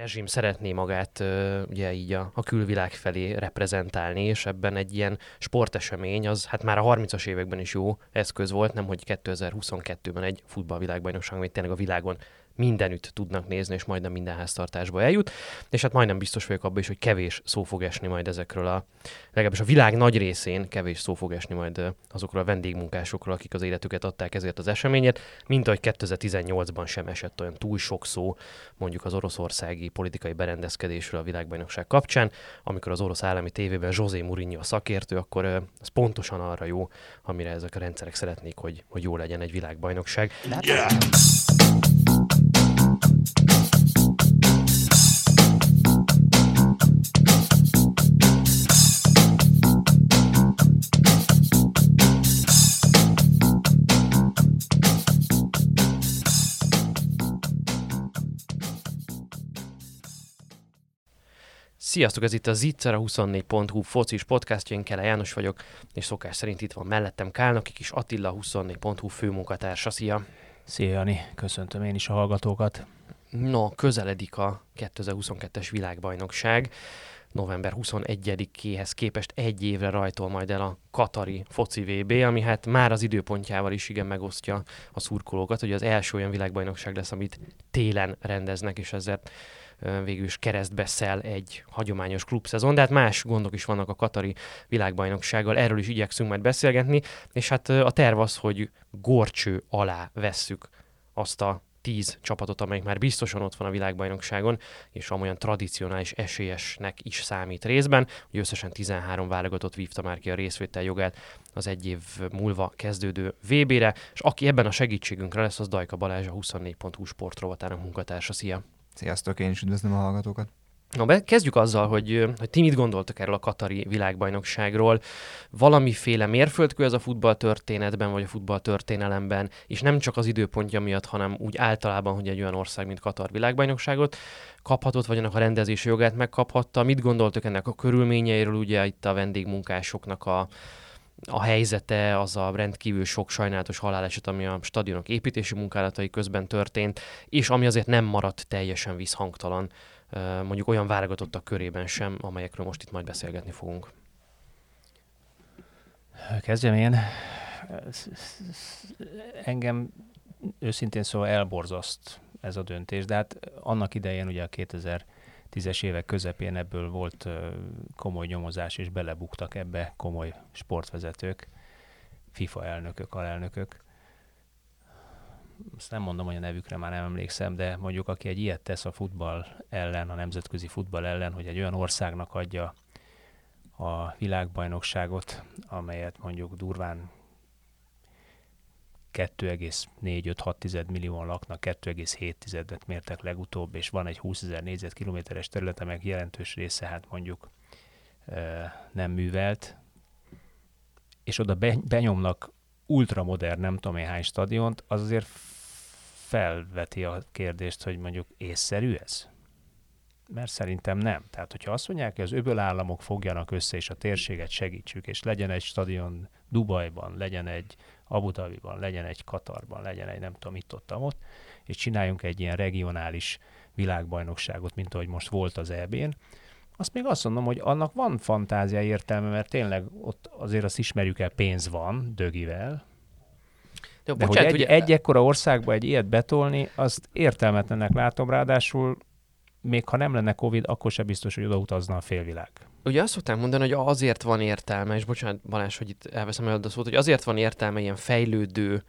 rezsim szeretné magát ugye így a, a külvilág felé reprezentálni, és ebben egy ilyen sportesemény, az hát már a 30-as években is jó eszköz volt, nem hogy 2022-ben egy futballvilágbajnokság, amit tényleg a világon mindenütt tudnak nézni, és majdnem minden háztartásba eljut. És hát majdnem biztos vagyok abban is, hogy kevés szó fog esni majd ezekről a, legalábbis a világ nagy részén kevés szó fog esni majd azokról a vendégmunkásokról, akik az életüket adták ezért az eseményet, mint ahogy 2018-ban sem esett olyan túl sok szó mondjuk az oroszországi politikai berendezkedésről a világbajnokság kapcsán, amikor az orosz állami tévében José Mourinho a szakértő, akkor ez pontosan arra jó, amire ezek a rendszerek szeretnék, hogy, hogy jó legyen egy világbajnokság. Yeah! Sziasztok, ez itt a Zitzer, a 24.hu focis podcastja, én Kele János vagyok, és szokás szerint itt van mellettem Kálnoki kis Attila, 24.hu főmunkatársa. Szia! Szia Jani, köszöntöm én is a hallgatókat. No, közeledik a 2022-es világbajnokság. November 21-éhez képest egy évre rajtol majd el a Katari foci VB, ami hát már az időpontjával is igen megosztja a szurkolókat, hogy az első olyan világbajnokság lesz, amit télen rendeznek, és ezért végül is keresztbe szel egy hagyományos klubszezon, de hát más gondok is vannak a Katari világbajnoksággal, erről is igyekszünk majd beszélgetni, és hát a terv az, hogy gorcső alá vesszük azt a tíz csapatot, amelyik már biztosan ott van a világbajnokságon, és amolyan tradicionális esélyesnek is számít részben, hogy összesen 13 válogatott vívta már ki a részvétel jogát az egy év múlva kezdődő VB-re, és aki ebben a segítségünkre lesz, az Dajka Balázs, a 24.hu sportrovatának munkatársa. Szia! Sziasztok, én is üdvözlöm a hallgatókat. Na, be, kezdjük azzal, hogy, hogy ti mit gondoltok erről a Katari világbajnokságról. Valamiféle mérföldkő ez a futball történetben, vagy a futball történelemben, és nem csak az időpontja miatt, hanem úgy általában, hogy egy olyan ország, mint Katar világbajnokságot kaphatott, vagy annak a rendezési jogát megkaphatta. Mit gondoltok ennek a körülményeiről, ugye itt a vendégmunkásoknak a, a helyzete, az a rendkívül sok sajnálatos haláleset, ami a stadionok építési munkálatai közben történt, és ami azért nem maradt teljesen visszhangtalan, mondjuk olyan válogatottak körében sem, amelyekről most itt majd beszélgetni fogunk. Kezdjem én. Engem őszintén szóval elborzaszt ez a döntés, de hát annak idején ugye a 2000 tízes évek közepén ebből volt komoly nyomozás, és belebuktak ebbe komoly sportvezetők, FIFA elnökök, alelnökök. Azt nem mondom, hogy a nevükre már nem emlékszem, de mondjuk aki egy ilyet tesz a futball ellen, a nemzetközi futball ellen, hogy egy olyan országnak adja a világbajnokságot, amelyet mondjuk durván 2,4-5-6 millióan laknak, 2,7-et mértek legutóbb, és van egy 20 ezer négyzetkilométeres terület, amelyek jelentős része hát mondjuk nem művelt, és oda benyomnak ultramodern, nem tudom én hány stadiont, az azért felveti a kérdést, hogy mondjuk észszerű ez? Mert szerintem nem. Tehát, hogyha azt mondják, hogy az öböl államok fogjanak össze, és a térséget segítsük, és legyen egy stadion Dubajban, legyen egy Abu Dhabiban, legyen egy Katarban, legyen egy nem tudom itt ott, ott, és csináljunk egy ilyen regionális világbajnokságot, mint ahogy most volt az EB-n, azt még azt mondom, hogy annak van fantázia értelme, mert tényleg ott azért azt ismerjük el, pénz van, dögivel, de, de bocsánat, hogy egy, ugye... egy ekkora országba egy ilyet betolni, azt értelmetlenek látom, ráadásul még ha nem lenne Covid, akkor sem biztos, hogy odautazna a félvilág. Ugye azt szokták mondani, hogy azért van értelme, és bocsánat Balázs, hogy itt elveszem el a szót, hogy azért van értelme ilyen fejlődő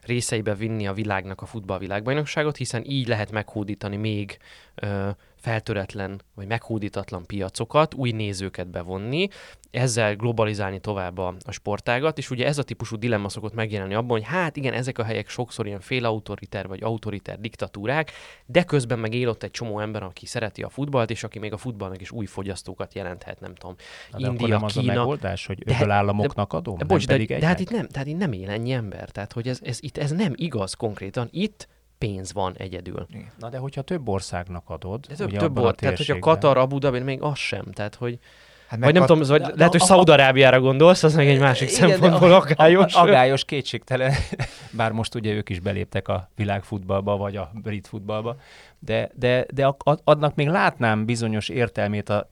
részeibe vinni a világnak a futball világbajnokságot, hiszen így lehet meghódítani még ö, feltöretlen vagy meghódítatlan piacokat, új nézőket bevonni, ezzel globalizálni tovább a, a sportágat, és ugye ez a típusú dilemma szokott megjelenni abban, hogy hát igen, ezek a helyek sokszor ilyen félautoriter vagy autoriter diktatúrák, de közben meg él ott egy csomó ember, aki szereti a futballt, és aki még a futballnak is új fogyasztókat jelenthet, nem tudom. Na, de India, nem az Kína. a megoldás, hogy öböl államoknak adom, de, bocs, de, de, hát itt nem, tehát itt nem él ennyi ember, tehát hogy ez, ez, itt ez nem igaz konkrétan. Itt pénz van egyedül. Na de hogyha több országnak adod, de több, több or, tehát hogyha Katar, Abu Dhabi, még az sem, tehát hogy Hát vagy nem tudom, vagy de- lehet, hogy a- Szaudarábiára gondolsz, az meg egy másik Igen, szempontból a- aggályos. a- Aggályos, kétségtelen. Bár most ugye ők is beléptek a világfutballba, vagy a brit futballba. De, de, de a- a- adnak még látnám bizonyos értelmét a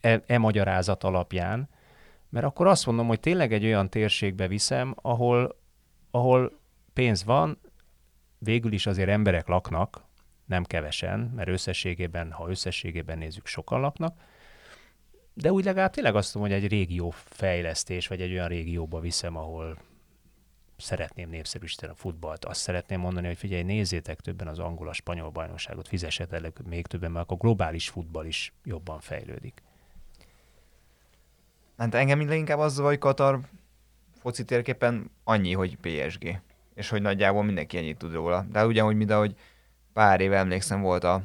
e, e magyarázat alapján, mert akkor azt mondom, hogy tényleg egy olyan térségbe viszem, ahol, ahol pénz van, végül is azért emberek laknak, nem kevesen, mert összességében, ha összességében nézzük, sokan laknak, de úgy legalább tényleg azt mondom, hogy egy régió fejlesztés, vagy egy olyan régióba viszem, ahol szeretném népszerűsíteni a futballt. Azt szeretném mondani, hogy figyelj, nézzétek többen az angol, a spanyol bajnokságot, fizessetek még többen, mert akkor globális futball is jobban fejlődik. Hát engem leginkább az hogy Katar foci térképen annyi, hogy PSG. És hogy nagyjából mindenki ennyit tud róla. De ugyanúgy, mint ahogy pár éve emlékszem volt a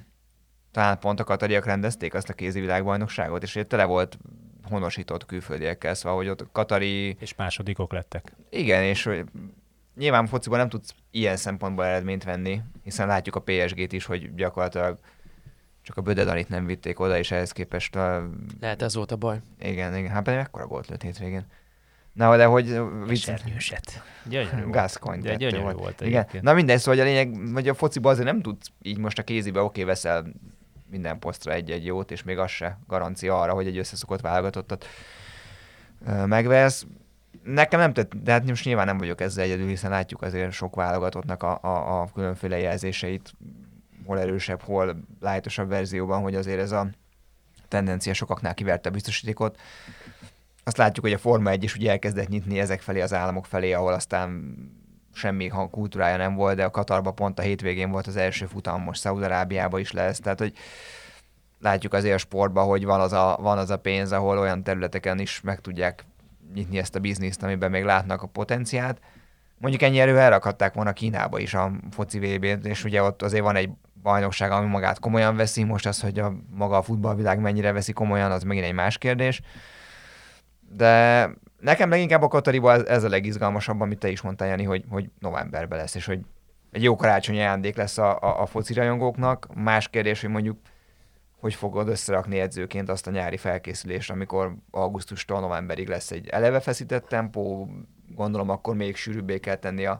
talán pont a katariak rendezték azt a kézi világbajnokságot, és ugye tele volt honosított külföldiekkel, szóval, hogy ott katari És másodikok lettek. Igen, és hogy nyilván fociban nem tudsz ilyen szempontból eredményt venni, hiszen látjuk a PSG-t is, hogy gyakorlatilag csak a Bödedanit nem vitték oda, és ehhez képest a... Lehet ez volt a baj. Igen, igen, hát pedig mekkora gólt lőtt hétvégén. Na, de hogy vicc... Esernyőset. Gyönyörű. Gascoigne De gyönyörű volt. volt Igen. egyébként. Na mindegy, szóval a lényeg, hogy a fociban azért nem tudsz így most a kézibe, oké, veszel minden posztra egy-egy jót, és még az se garancia arra, hogy egy összeszokott válogatottat megvesz. Nekem nem tett, de hát most nyilván nem vagyok ezzel egyedül, hiszen látjuk azért sok válogatottnak a, a, a különféle jelzéseit, hol erősebb, hol lájtosabb verzióban, hogy azért ez a tendencia sokaknál kiverte a biztosítékot. Azt látjuk, hogy a Forma 1 is ugye elkezdett nyitni ezek felé az államok felé, ahol aztán semmi kultúrája nem volt, de a Katarban pont a hétvégén volt az első futam, most Szaudarábiában is lesz, tehát hogy látjuk azért a sportban, hogy van az a, van az a pénz, ahol olyan területeken is meg tudják nyitni ezt a bizniszt, amiben még látnak a potenciált. Mondjuk ennyi erővel elrakhatták volna Kínába is a foci vb és ugye ott azért van egy bajnokság, ami magát komolyan veszi, most az, hogy a maga a futballvilág mennyire veszi komolyan, az megint egy más kérdés. De nekem leginkább a Katariba ez, a legizgalmasabb, amit te is mondtál, Jani, hogy, hogy novemberben lesz, és hogy egy jó karácsonyi ajándék lesz a, a, a foci rajongóknak. Más kérdés, hogy mondjuk hogy fogod összerakni edzőként azt a nyári felkészülést, amikor augusztustól novemberig lesz egy eleve feszített tempó, gondolom akkor még sűrűbbé kell tenni a,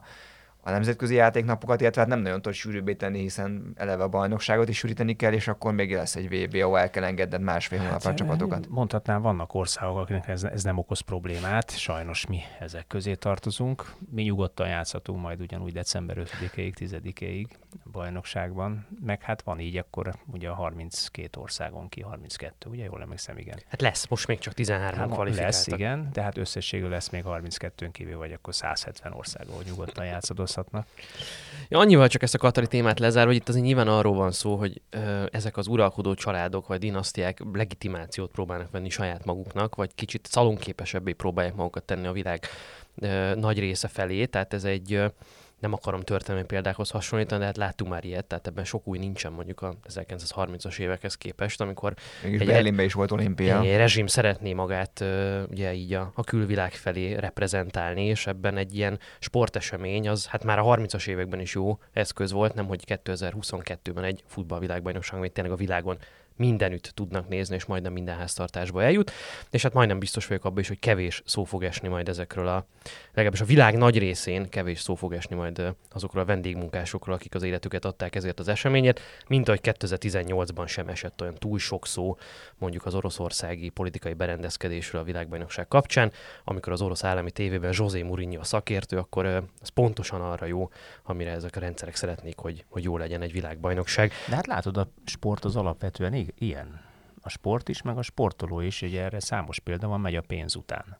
a nemzetközi játéknapokat, illetve hát nem nagyon tud sűrűbbé tenni, hiszen eleve a bajnokságot is sűríteni kell, és akkor még lesz egy VB, ahol el kell engedned másfél hónapra a csapatokat. Mondhatnám, vannak országok, akiknek ez, ez nem okoz problémát, sajnos mi ezek közé tartozunk. Mi nyugodtan játszhatunk majd ugyanúgy december 5-ig, 10-ig bajnokságban, meg hát van így akkor ugye a 32 országon ki, 32, ugye jól emlékszem, igen. Hát lesz, most még csak 13 Hát, kvalifikáltak. lesz, igen, de hát összességül lesz még 32-ön kívül, vagy akkor 170 ország, ahol nyugodtan játszadozhatnak. Ja, annyival csak ezt a katari témát lezár, hogy itt azért nyilván arról van szó, hogy ö, ezek az uralkodó családok vagy dinasztiák legitimációt próbálnak venni saját maguknak, vagy kicsit szalonképesebbé próbálják magukat tenni a világ ö, nagy része felé. Tehát ez egy, ö, nem akarom történelmi példákhoz hasonlítani, de hát láttunk már ilyet, tehát ebben sok új nincsen mondjuk a 1930-as évekhez képest, amikor Mégis Egy- Berlinben is volt olimpia. egy rezsim szeretné magát ugye így a, a külvilág felé reprezentálni, és ebben egy ilyen sportesemény, az hát már a 30-as években is jó eszköz volt, nem hogy 2022-ben egy futballvilágbajnokság, amit tényleg a világon mindenütt tudnak nézni, és majdnem minden háztartásba eljut. És hát majdnem biztos vagyok abban is, hogy kevés szó fog esni majd ezekről a, legalábbis a világ nagy részén kevés szó fog esni majd azokról a vendégmunkásokról, akik az életüket adták ezért az eseményért, mint ahogy 2018-ban sem esett olyan túl sok szó mondjuk az oroszországi politikai berendezkedésről a világbajnokság kapcsán, amikor az orosz állami tévében José Mourinho a szakértő, akkor az pontosan arra jó, amire ezek a rendszerek szeretnék, hogy, hogy jó legyen egy világbajnokság. De hát látod, a sport az alapvetően i- ilyen. A sport is, meg a sportoló is, ugye erre számos példa van, megy a pénz után.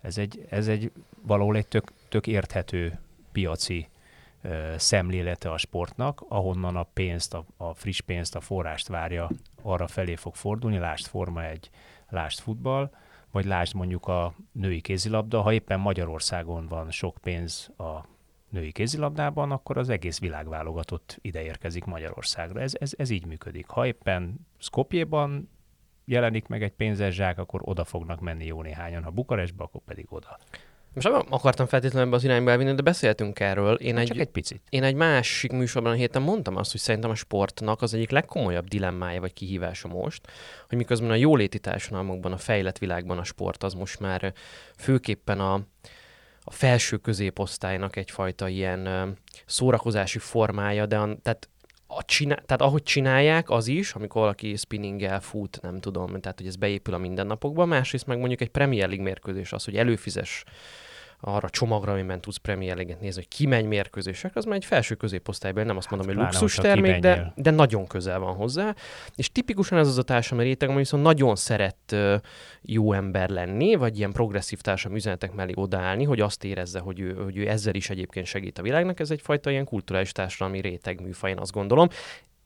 Ez egy, ez egy valahol egy tök, tök érthető piaci ö, szemlélete a sportnak, ahonnan a pénzt, a, a friss pénzt, a forrást várja, arra felé fog fordulni, lásd Forma egy, lásd futball, vagy lásd mondjuk a női kézilabda, ha éppen Magyarországon van sok pénz a női kézilabdában, akkor az egész világ válogatott ide érkezik Magyarországra. Ez, ez, ez így működik. Ha éppen Skopjéban jelenik meg egy pénzes zsák, akkor oda fognak menni jó néhányan. Ha Bukarestbe, akkor pedig oda. Most nem akartam feltétlenül ebbe az irányba elvinni, de beszéltünk erről. Én egy, Csak egy picit. én egy másik műsorban a héten mondtam azt, hogy szerintem a sportnak az egyik legkomolyabb dilemmája vagy kihívása most, hogy miközben a jóléti társadalmakban, a fejlett világban a sport az most már főképpen a, a felső középosztálynak egyfajta ilyen szórakozási formája, de a, tehát a csinál, tehát ahogy csinálják, az is, amikor valaki spinninggel fut, nem tudom, tehát hogy ez beépül a mindennapokba, másrészt meg mondjuk egy Premier League mérkőzés az, hogy előfizes arra csomagra, amiben tudsz Premier League-et nézni, hogy ki megy mérkőzésekre, az már egy felső középosztályban, nem azt mondom, hogy Hát pláne, luxus termék, de, de nagyon közel van hozzá. És tipikusan ez az a társadalmi réteg, ami viszont nagyon szeret jó ember lenni, vagy ilyen progresszív társadalmi üzenetek mellé odaállni, hogy azt érezze, hogy ő, hogy ő ezzel is egyébként segít a világnak. Ez egyfajta ilyen kulturális társadalmi réteg műfaj, én azt gondolom.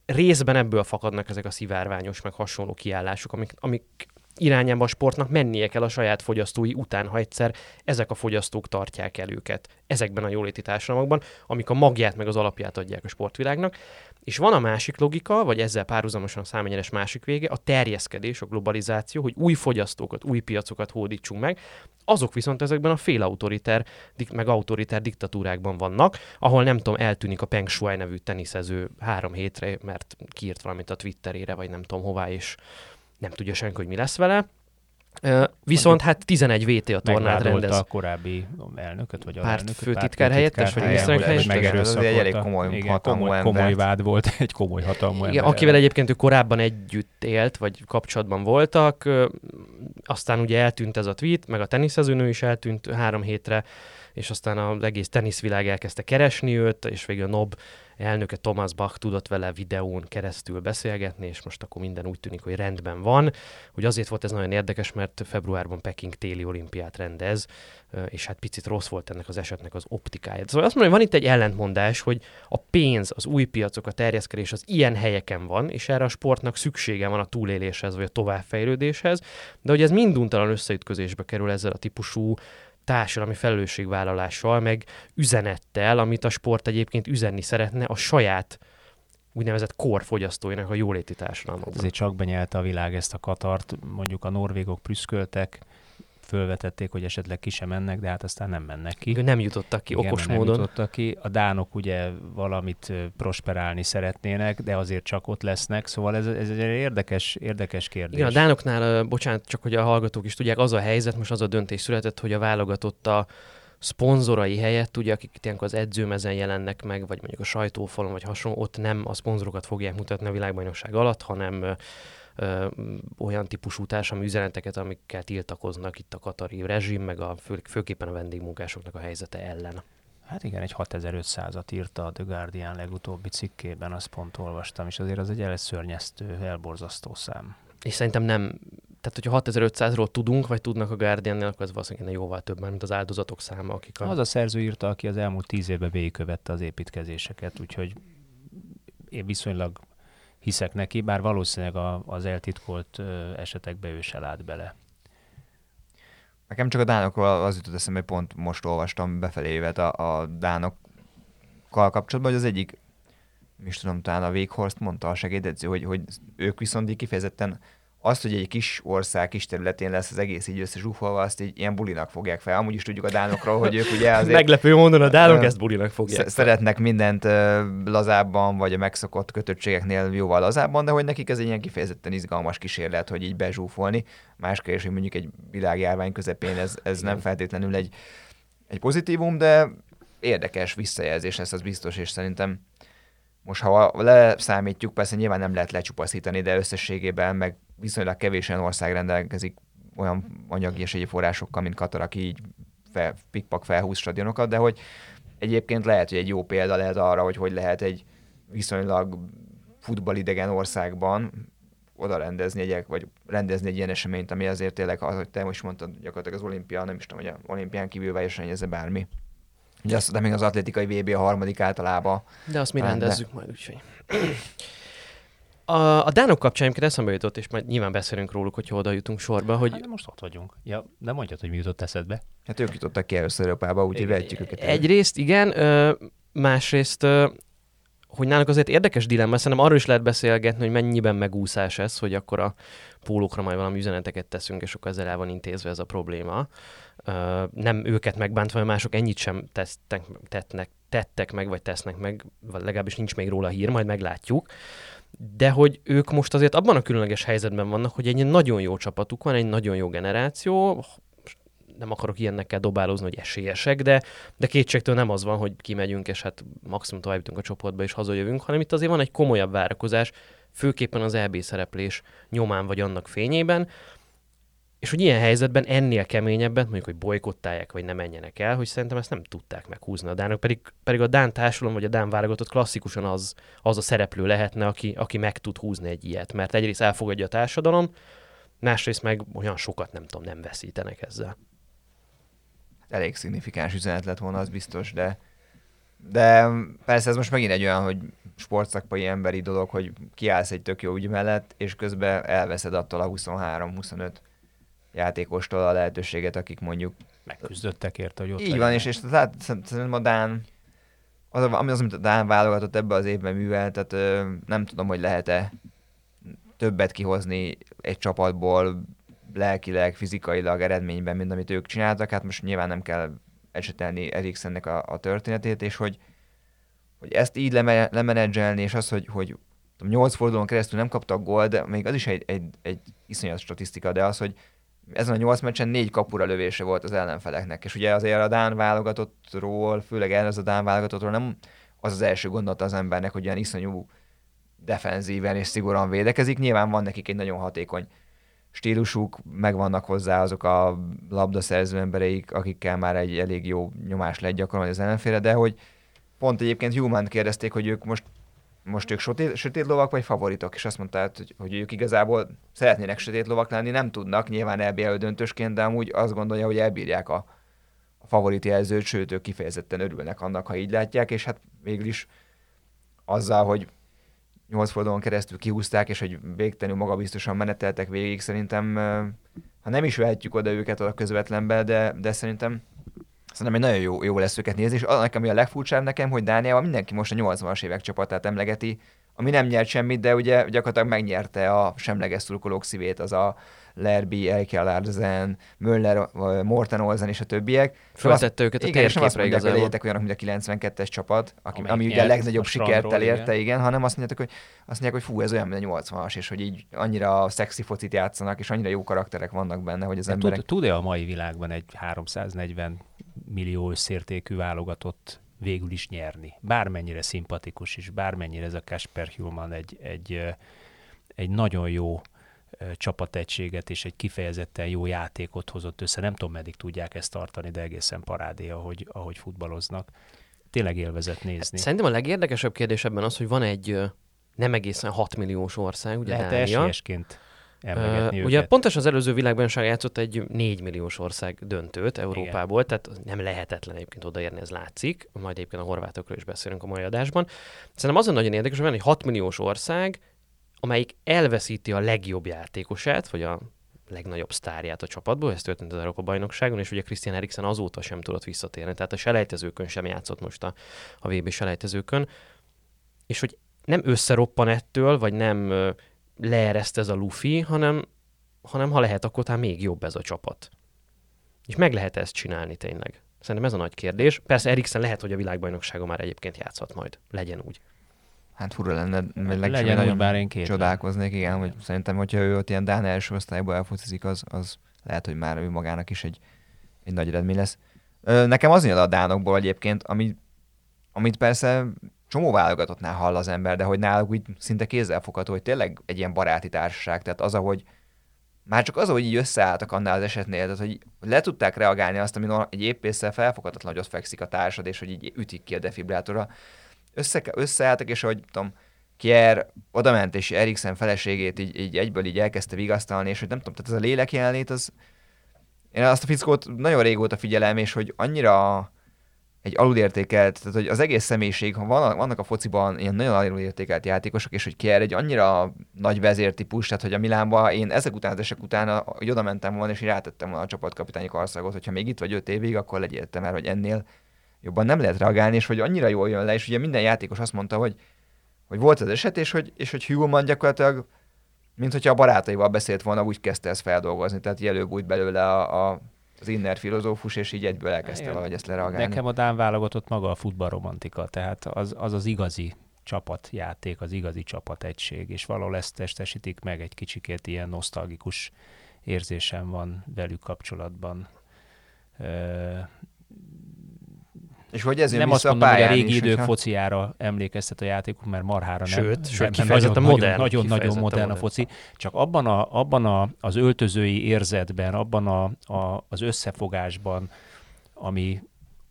Részben ebből fakadnak ezek a szivárványos, meg hasonló kiállások, amik, amik irányába a sportnak mennie kell a saját fogyasztói után, ha egyszer ezek a fogyasztók tartják el őket ezekben a jóléti társadalmakban, amik a magját meg az alapját adják a sportvilágnak. És van a másik logika, vagy ezzel párhuzamosan a számegyenes másik vége, a terjeszkedés, a globalizáció, hogy új fogyasztókat, új piacokat hódítsunk meg. Azok viszont ezekben a félautoriter, meg autoriter diktatúrákban vannak, ahol nem tudom, eltűnik a Peng Shuai nevű teniszező három hétre, mert kiírt valamit a Twitterére, vagy nem tudom hová, és nem tudja senki, hogy mi lesz vele. Viszont hát 11 VT a tornát rendez. a korábbi elnököt, vagy Párt alelnököt, főtitkár helyettes, vagy miniszterelnök helyettes? Ez megerőszakolta. egy elég komoly Igen, hatalmú komoly, ember. komoly vád volt, egy komoly hatalmú Igen, ember. akivel egyébként ő korábban együtt élt, vagy kapcsolatban voltak, aztán ugye eltűnt ez a tweet, meg a teniszezőnő is eltűnt három hétre, és aztán az egész teniszvilág elkezdte keresni őt, és végül a NOB elnöke Thomas Bach tudott vele videón keresztül beszélgetni, és most akkor minden úgy tűnik, hogy rendben van. Hogy azért volt ez nagyon érdekes, mert februárban Peking téli olimpiát rendez, és hát picit rossz volt ennek az esetnek az optikája. Szóval azt mondom, hogy van itt egy ellentmondás, hogy a pénz, az új piacok, a terjeszkedés az ilyen helyeken van, és erre a sportnak szüksége van a túléléshez, vagy a továbbfejlődéshez, de hogy ez minduntalan összeütközésbe kerül ezzel a típusú társadalmi felelősségvállalással, meg üzenettel, amit a sport egyébként üzenni szeretne a saját úgynevezett korfogyasztóinak a jóléti társadalmakban. Azért csak benyelte a világ ezt a Katart, mondjuk a norvégok prüszköltek, fölvetették, hogy esetleg ki sem mennek, de hát aztán nem mennek ki. Nem jutottak ki Igen, okos nem módon. jutottak ki. A dánok ugye valamit prosperálni szeretnének, de azért csak ott lesznek, szóval ez, ez egy érdekes, érdekes kérdés. Igen, a Dánoknál, bocsánat, csak hogy a hallgatók is tudják, az a helyzet, most az a döntés született, hogy a válogatott a szponzorai helyett, ugye, akik ilyenkor az edzőmezen jelennek meg, vagy mondjuk a sajtófalon, vagy hasonló, ott nem a szponzorokat fogják mutatni a világbajnokság alatt, hanem ö, olyan típusú társadalmi üzeneteket, amikkel tiltakoznak itt a katari rezsim, meg a fő, főképpen a vendégmunkásoknak a helyzete ellen. Hát igen, egy 6500-at írta a The Guardian legutóbbi cikkében, azt pont olvastam, és azért az egy elszörnyeztő, elborzasztó szám. És szerintem nem, tehát hogyha 6500-ról tudunk, vagy tudnak a Guardian-nél, akkor ez valószínűleg jóval több, mint az áldozatok száma, akik a... Az a szerző írta, aki az elmúlt tíz évben végigkövette az építkezéseket, úgyhogy én viszonylag hiszek neki, bár valószínűleg a, az eltitkolt esetekbe ő se lát bele. Nekem csak a dánokról az jutott eszembe, hogy pont most olvastam befelé évet a, a dánokkal kapcsolatban, hogy az egyik, is tudom, talán a Véghorst mondta a segédedző, hogy, hogy ők viszont kifejezetten azt, hogy egy kis ország, kis területén lesz az egész így összezsúfolva, azt így ilyen bulinak fogják fel. Amúgy is tudjuk a dánokról, hogy ők ugye azért Meglepő módon a dánok ezt bulinak fogják. sz- szeretnek mindent lazábban, vagy a megszokott kötöttségeknél jóval lazábban, de hogy nekik ez egy ilyen kifejezetten izgalmas kísérlet, hogy így bezsúfolni. Más kérdés, hogy mondjuk egy világjárvány közepén ez, ez nem feltétlenül egy, egy pozitívum, de érdekes visszajelzés lesz, az biztos, és szerintem most ha leszámítjuk, persze nyilván nem lehet lecsupaszítani, de összességében meg viszonylag kevés olyan ország rendelkezik olyan anyagi és egyéb forrásokkal, mint Katar, aki így fel, pikpak felhúz stadionokat, de hogy egyébként lehet, hogy egy jó példa lehet arra, hogy hogy lehet egy viszonylag futballidegen országban oda rendezni egy, vagy rendezni egy ilyen eseményt, ami azért tényleg, ahogy te most mondtad, gyakorlatilag az olimpia, nem is tudom, hogy az olimpián kívül versenyezze bármi. Ugye azt, de még az atlétikai VB a harmadik általában. De azt mi rendezzük majd, úgyhogy. A, a Dánok kapcsán egyébként eszembe jutott, és majd nyilván beszélünk róluk, hogyha oda jutunk sorba, hogy Hát, de most ott vagyunk. Ja, de mondjad, hogy mi jutott eszedbe. Hát ők jutottak ki először Európába, úgyhogy vehetjük őket. el. egyrészt igen, másrészt hogy náluk azért érdekes dilemma, szerintem arról is lehet beszélgetni, hogy mennyiben megúszás ez, hogy akkor a pólókra majd valami üzeneteket teszünk, és akkor ezzel el van intézve ez a probléma. Nem őket megbántva, mert mások ennyit sem tesztek, tettnek, tettek meg, vagy tesznek meg, vagy legalábbis nincs még róla hír, majd meglátjuk. De hogy ők most azért abban a különleges helyzetben vannak, hogy egy nagyon jó csapatuk van, egy nagyon jó generáció, nem akarok ilyennekkel dobálózni, hogy esélyesek, de, de kétségtől nem az van, hogy kimegyünk, és hát maximum tovább jutunk a csoportba, és hazajövünk, hanem itt azért van egy komolyabb várakozás, főképpen az EB szereplés nyomán vagy annak fényében, és hogy ilyen helyzetben ennél keményebben, mondjuk, hogy bolykottálják, vagy nem menjenek el, hogy szerintem ezt nem tudták meghúzni a Dánok, pedig, pedig a Dán társadalom, vagy a Dán válogatott klasszikusan az, az a szereplő lehetne, aki, aki meg tud húzni egy ilyet, mert egyrészt elfogadja a társadalom, másrészt meg olyan sokat nem tudom, nem veszítenek ezzel. Elég szignifikáns üzenet lett volna, az biztos, de de persze ez most megint egy olyan, hogy sportszakpai emberi dolog, hogy kiállsz egy tök jó ügy mellett, és közben elveszed attól a 23-25 játékostól a lehetőséget, akik mondjuk... Megküzdöttek érte, hogy ott Így van, és, és tehát szerintem a Dán, az, ami az, amit a Dán válogatott ebbe az évben művel, tehát ö, nem tudom, hogy lehet-e többet kihozni egy csapatból, lelkileg, fizikailag, eredményben, mint amit ők csináltak. Hát most nyilván nem kell esetelni Eriksennek a, a történetét, és hogy, hogy ezt így leme, lemenedzselni, és az, hogy, hogy 8 fordulón keresztül nem kaptak gól, de még az is egy, egy, egy iszonyat statisztika, de az, hogy ezen a nyolc meccsen négy kapura lövése volt az ellenfeleknek, és ugye azért a Dán válogatottról, főleg az a Dán válogatottról nem az az első gondolata az embernek, hogy ilyen iszonyú defenzíven és szigorúan védekezik. Nyilván van nekik egy nagyon hatékony stílusuk, megvannak hozzá azok a labdaszerző embereik, akikkel már egy elég jó nyomás lehet gyakorolni az ellenfélre, de hogy pont egyébként Human kérdezték, hogy ők most most ők sötét, sötét lovak vagy favoritok, és azt mondta, hogy, hogy ők igazából szeretnének sötét lovak lenni, nem tudnak, nyilván EBL döntősként, de amúgy azt gondolja, hogy elbírják a, a favorit jelzőt, sőt, ők kifejezetten örülnek annak, ha így látják, és hát végül is azzal, hogy nyolc fordulón keresztül kihúzták, és hogy végtelenül magabiztosan meneteltek végig, szerintem, ha nem is vehetjük oda őket a közvetlenbe, de, de szerintem Szerintem egy nagyon jó, jó lesz őket nézni, és annak, ami a legfurcsább nekem, hogy Dániában mindenki most a 80-as évek csapatát emlegeti, ami nem nyert semmit, de ugye gyakorlatilag megnyerte a semleges szurkolók szívét, az a Lerby, Elke Larsen, Möller, Morten Olsen és a többiek. Föltette őket a igen, térképre és azt mondják, igazából. Hogy olyanok, mint a 92-es csapat, aki, ami ugye a legnagyobb a sikert elérte, igen. igen, hanem azt mondják, hogy, azt mondják, hogy fú, ez olyan, mint a 80-as, és hogy így annyira szexi focit játszanak, és annyira jó karakterek vannak benne, hogy az emberek... Tud-e a mai világban egy 340 millió összértékű válogatott végül is nyerni. Bármennyire szimpatikus is, bármennyire ez a Kasper Human egy, egy, egy nagyon jó csapategységet és egy kifejezetten jó játékot hozott össze. Nem tudom, meddig tudják ezt tartani, de egészen parádé, ahogy, ahogy futballoznak. Tényleg élvezett nézni. Szerintem a legérdekesebb kérdés ebben az, hogy van egy nem egészen 6 milliós ország, ugye Lehet Dánia. esélyesként emlegetni uh, Ugye pontosan az előző világbajnokság játszott egy 4 milliós ország döntőt Európából, Igen. tehát nem lehetetlen egyébként odaérni, ez látszik. Majd egyébként a horvátokról is beszélünk a mai adásban. Szerintem azon nagyon érdekes, hogy van egy 6 milliós ország, amelyik elveszíti a legjobb játékosát, vagy a legnagyobb sztárját a csapatból, ez történt az Európa bajnokságon, és ugye Christian Eriksen azóta sem tudott visszatérni, tehát a selejtezőkön sem játszott most a, a VB selejtezőkön, és hogy nem összeroppan ettől, vagy nem leereszt ez a lufi, hanem, hanem ha lehet, akkor talán még jobb ez a csapat. És meg lehet ezt csinálni tényleg. Szerintem ez a nagy kérdés. Persze Eriksen lehet, hogy a világbajnoksága már egyébként játszhat majd. Legyen úgy. Hát fura lenne, mert legyen nagyon bár én két csodálkoznék, igen, hogy szerintem, hogyha ő ott ilyen Dán első osztályból elfocizik, az, az lehet, hogy már ő magának is egy, egy nagy eredmény lesz. Nekem az jön a Dánokból egyébként, ami, amit persze csomó válogatottnál hall az ember, de hogy náluk úgy szinte kézzelfogható, hogy tényleg egy ilyen baráti társaság, tehát az, ahogy már csak az, hogy így összeálltak annál az esetnél, tehát hogy le tudták reagálni azt, ami egy épésszel felfoghatatlan, hogy ott fekszik a társad, és hogy így ütik ki a defibrátora. Össze, összeálltak, és hogy tudom, Kier oda ment, és Eriksen feleségét így, így egyből így elkezdte vigasztalni, és hogy nem tudom, tehát ez a lélek jelenlét, az én azt a fickót nagyon régóta figyelem, és hogy annyira egy alulértékelt, tehát hogy az egész személyiség, ha van, vannak a fociban ilyen nagyon alulértékelt játékosok, és hogy Kier egy annyira nagy vezértípus, tehát hogy a Milánba én ezek után, az esek után, hogy oda mentem volna, és rátettem volna a csapatkapitányi karszagot, hogyha még itt vagy öt évig, akkor legyél mert hogy ennél jobban nem lehet reagálni, és hogy annyira jól jön le, és ugye minden játékos azt mondta, hogy hogy volt az eset, és hogy, és hogy Hugman gyakorlatilag, mint hogyha a barátaival beszélt volna, úgy kezdte ezt feldolgozni, tehát előbb belőle a, a az inner filozófus, és így egyből elkezdte valahogy ezt lereagálni. Nekem a Dán válogatott maga a futballromantika, tehát az, az az igazi csapatjáték, az igazi csapategység, és valahol ezt testesítik meg, egy kicsikét ilyen nosztalgikus érzésem van velük kapcsolatban. És hogy ez nem azt mondom, hogy a régi is, idők hogyha... fociára emlékeztet a játékuk, mert marhára nem. Sőt, sőt nagyon, modern, nagyon, nagyon modern a foci. Csak abban, a, abban a, az öltözői érzetben, abban a, a, az összefogásban, ami,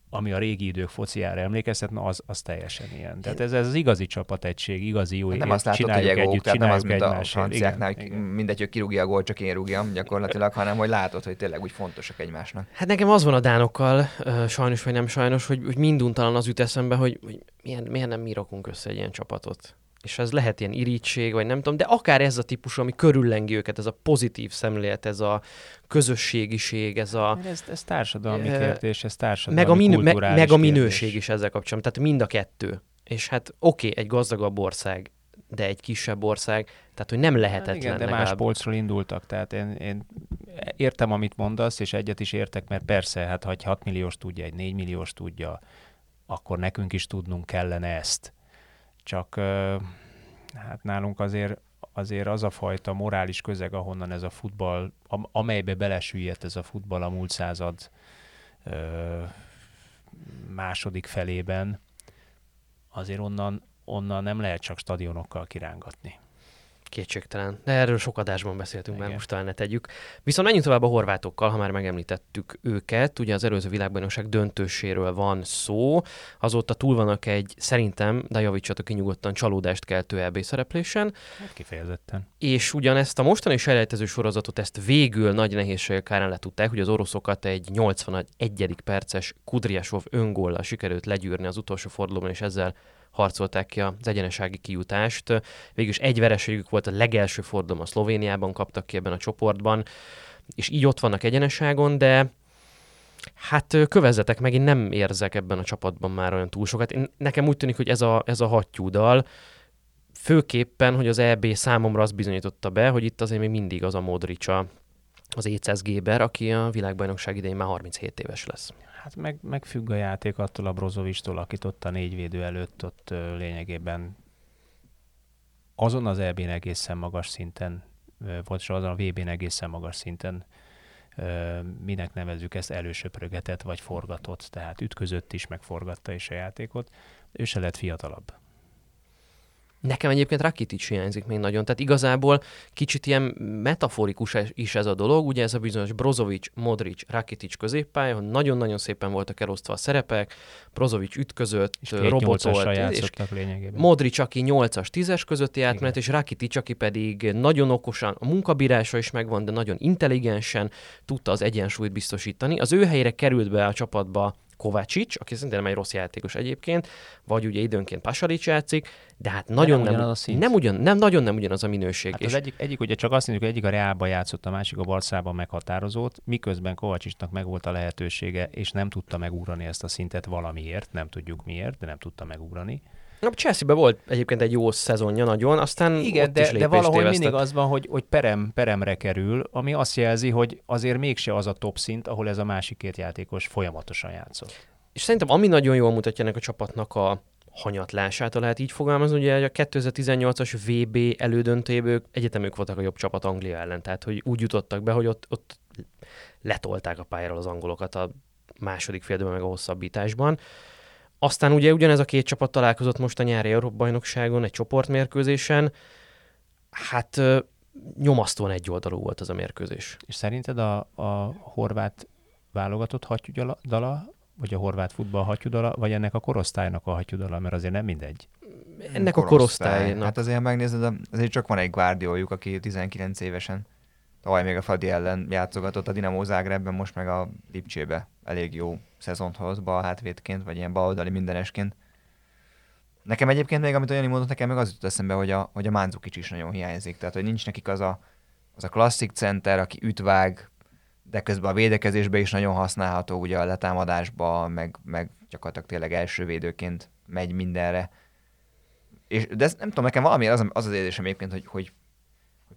ami a régi idők fociára emlékeztet, na az, az teljesen ilyen. Tehát ez, ez az igazi csapategység, igazi jó hát Nem azt látod, hogy egók, tehát nem az, mint a franciáknál, hogy mindegy, hogy kirúgja a gólt, csak én rúgjam gyakorlatilag, hanem hogy látod, hogy tényleg úgy fontosak egymásnak. Hát nekem az van a dánokkal, sajnos vagy nem sajnos, hogy, hogy minduntalan az jut eszembe, hogy, hogy milyen, miért nem mi rakunk össze egy ilyen csapatot és ez lehet ilyen irítség, vagy nem tudom, de akár ez a típus, ami körüllengi őket, ez a pozitív szemlélet, ez a közösségiség, ez a... Ez, ez társadalmi kérdés, ez társadalmi meg a, minő, meg, meg a minőség kérdés. is ezzel kapcsolatban, tehát mind a kettő. És hát oké, okay, egy gazdagabb ország, de egy kisebb ország, tehát hogy nem lehetetlen. Hát igen, de legalább. más polcról indultak, tehát én, én értem, amit mondasz, és egyet is értek, mert persze, hát ha egy 6 milliós tudja, egy 4 milliós tudja, akkor nekünk is tudnunk kellene ezt csak hát nálunk azért, azért az a fajta morális közeg, ahonnan ez a futball, amelybe belesüllyedt ez a futball a múlt század második felében, azért onnan, onnan nem lehet csak stadionokkal kirángatni. Kétségtelen. De erről sok adásban beszéltünk, mert most talán ne tegyük. Viszont menjünk tovább a horvátokkal, ha már megemlítettük őket. Ugye az előző világbajnokság döntőséről van szó. Azóta túl vannak egy, szerintem, de javítsatok ki nyugodtan, csalódást keltő EB szereplésen. Hát kifejezetten. És ugyanezt a mostani selejtező sorozatot ezt végül nagy nehézségek kárán letudták, hogy az oroszokat egy 81. perces Kudriasov öngollal sikerült legyűrni az utolsó fordulóban, és ezzel harcolták ki az egyenesági kijutást. Végülis egy vereségük volt a legelső fordulom a Szlovéniában, kaptak ki ebben a csoportban, és így ott vannak egyeneságon, de hát kövezetek meg, én nem érzek ebben a csapatban már olyan túl sokat. Én, nekem úgy tűnik, hogy ez a, ez a hattyúdal, főképpen, hogy az EB számomra azt bizonyította be, hogy itt azért még mindig az a Modricsa, az Écesz Géber, aki a világbajnokság idején már 37 éves lesz. Hát meg, meg függ a játék attól a Brozovistól, akit ott a négy védő előtt ott ö, lényegében azon az EB-n egészen magas szinten, vagy azon a VB-n egészen magas szinten ö, minek nevezzük ezt, elősöprögetett vagy forgatott, tehát ütközött is, meg forgatta is a játékot. Ő se lett fiatalabb. Nekem egyébként Rakitic hiányzik még nagyon, tehát igazából kicsit ilyen metaforikus is ez a dolog, ugye ez a bizonyos Brozovic, Modric, Rakitic középpálya, hogy nagyon-nagyon szépen voltak elosztva a szerepek, Brozovic ütközött, és robotolt, és lényegében. Modric, aki 8-as, 10-es közötti átmenet, és Rakitic, aki pedig nagyon okosan, a munkabírása is megvan, de nagyon intelligensen tudta az egyensúlyt biztosítani. Az ő helyére került be a csapatba Kovácsics, aki szintén nem egy rossz játékos egyébként, vagy ugye időnként Pasalic játszik, de hát nagyon nem, nem, nem, nem, ugyan, nem, nagyon nem ugyanaz a minőség. Hát és az egyik, egyik, ugye csak azt mondjuk, hogy egyik a Reálban játszott, a másik a Barszában meghatározott, miközben Kovácsicsnak meg volt a lehetősége, és nem tudta megugrani ezt a szintet valamiért, nem tudjuk miért, de nem tudta megugrani. A chelsea volt egyébként egy jó szezonja nagyon, aztán Igen, de, de valahol tévesztett. mindig az van, hogy, hogy perem, peremre kerül, ami azt jelzi, hogy azért mégse az a top szint, ahol ez a másik két játékos folyamatosan játszott. És szerintem ami nagyon jól mutatja ennek a csapatnak a hanyatlását, ha lehet így fogalmazni, ugye a 2018-as VB elődöntőjéből egyetemük voltak a jobb csapat Anglia ellen, tehát hogy úgy jutottak be, hogy ott, ott letolták a pályáról az angolokat a második fél meg a hosszabbításban. Aztán ugye ugyanez a két csapat találkozott most a nyári Európa-bajnokságon, egy csoportmérkőzésen. Hát nyomasztóan egy oldalú volt az a mérkőzés. És szerinted a, a horvát válogatott hattyúdala, vagy a horvát futball hattyúdala, vagy ennek a korosztálynak a hattyúdala, mert azért nem mindegy. Ennek a korosztálynak. Hát azért megnézed, azért csak van egy guardioljuk, aki 19 évesen tavaly még a Fadi ellen játszogatott a Dinamo Zágrebben, most meg a Lipcsébe elég jó szezont hoz balhátvédként, vagy ilyen baloldali mindenesként. Nekem egyébként még, amit olyan mondott, nekem meg az jutott eszembe, hogy a, hogy a Mánzukics is nagyon hiányzik. Tehát, hogy nincs nekik az a, az a klasszik center, aki ütvág, de közben a védekezésbe is nagyon használható, ugye a letámadásba, meg, meg gyakorlatilag tényleg első védőként megy mindenre és, de ez, nem tudom, nekem valami az, az az érzésem egyébként, hogy, hogy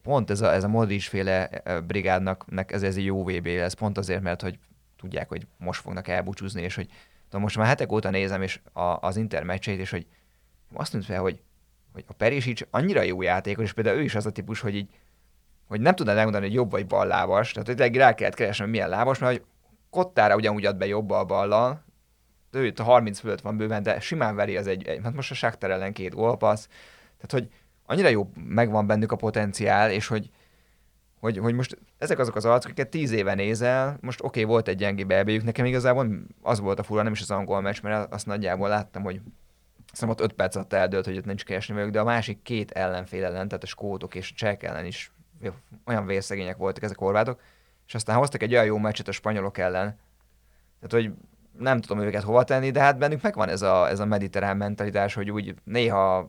pont ez a, ez a Modric féle brigádnak ez, ez egy jó VB lesz, pont azért, mert hogy tudják, hogy most fognak elbúcsúzni, és hogy tudom, most már hetek óta nézem és a, az Inter meccseit, és hogy azt tűnt fel, hogy, hogy a Perisic annyira jó játékos, és például ő is az a típus, hogy így hogy nem tudnád megmondani, hogy jobb vagy bal lábas, tehát hogy rá kellett keresni, hogy milyen lábas, mert hogy Kottára ugyanúgy ad be jobbal ballal, ő itt a 30 fölött van bőven, de simán veri az egy, egy hát most a Shakhtar ellen két gólpassz, tehát hogy annyira jó megvan bennük a potenciál, és hogy, hogy, hogy most ezek azok az arcok, akiket tíz éve nézel, most oké, okay, volt egy gyengi belbéjük, nekem igazából az volt a fura, nem is az angol meccs, mert azt nagyjából láttam, hogy Szerintem ott öt perc alatt eldőlt, hogy ott nincs keresni velük, de a másik két ellenfél ellen, tehát a skótok és a csek ellen is olyan vérszegények voltak ezek a horvátok, és aztán hoztak egy olyan jó meccset a spanyolok ellen. Tehát, hogy nem tudom őket hova tenni, de hát bennük megvan ez a, ez a mediterrán mentalitás, hogy úgy néha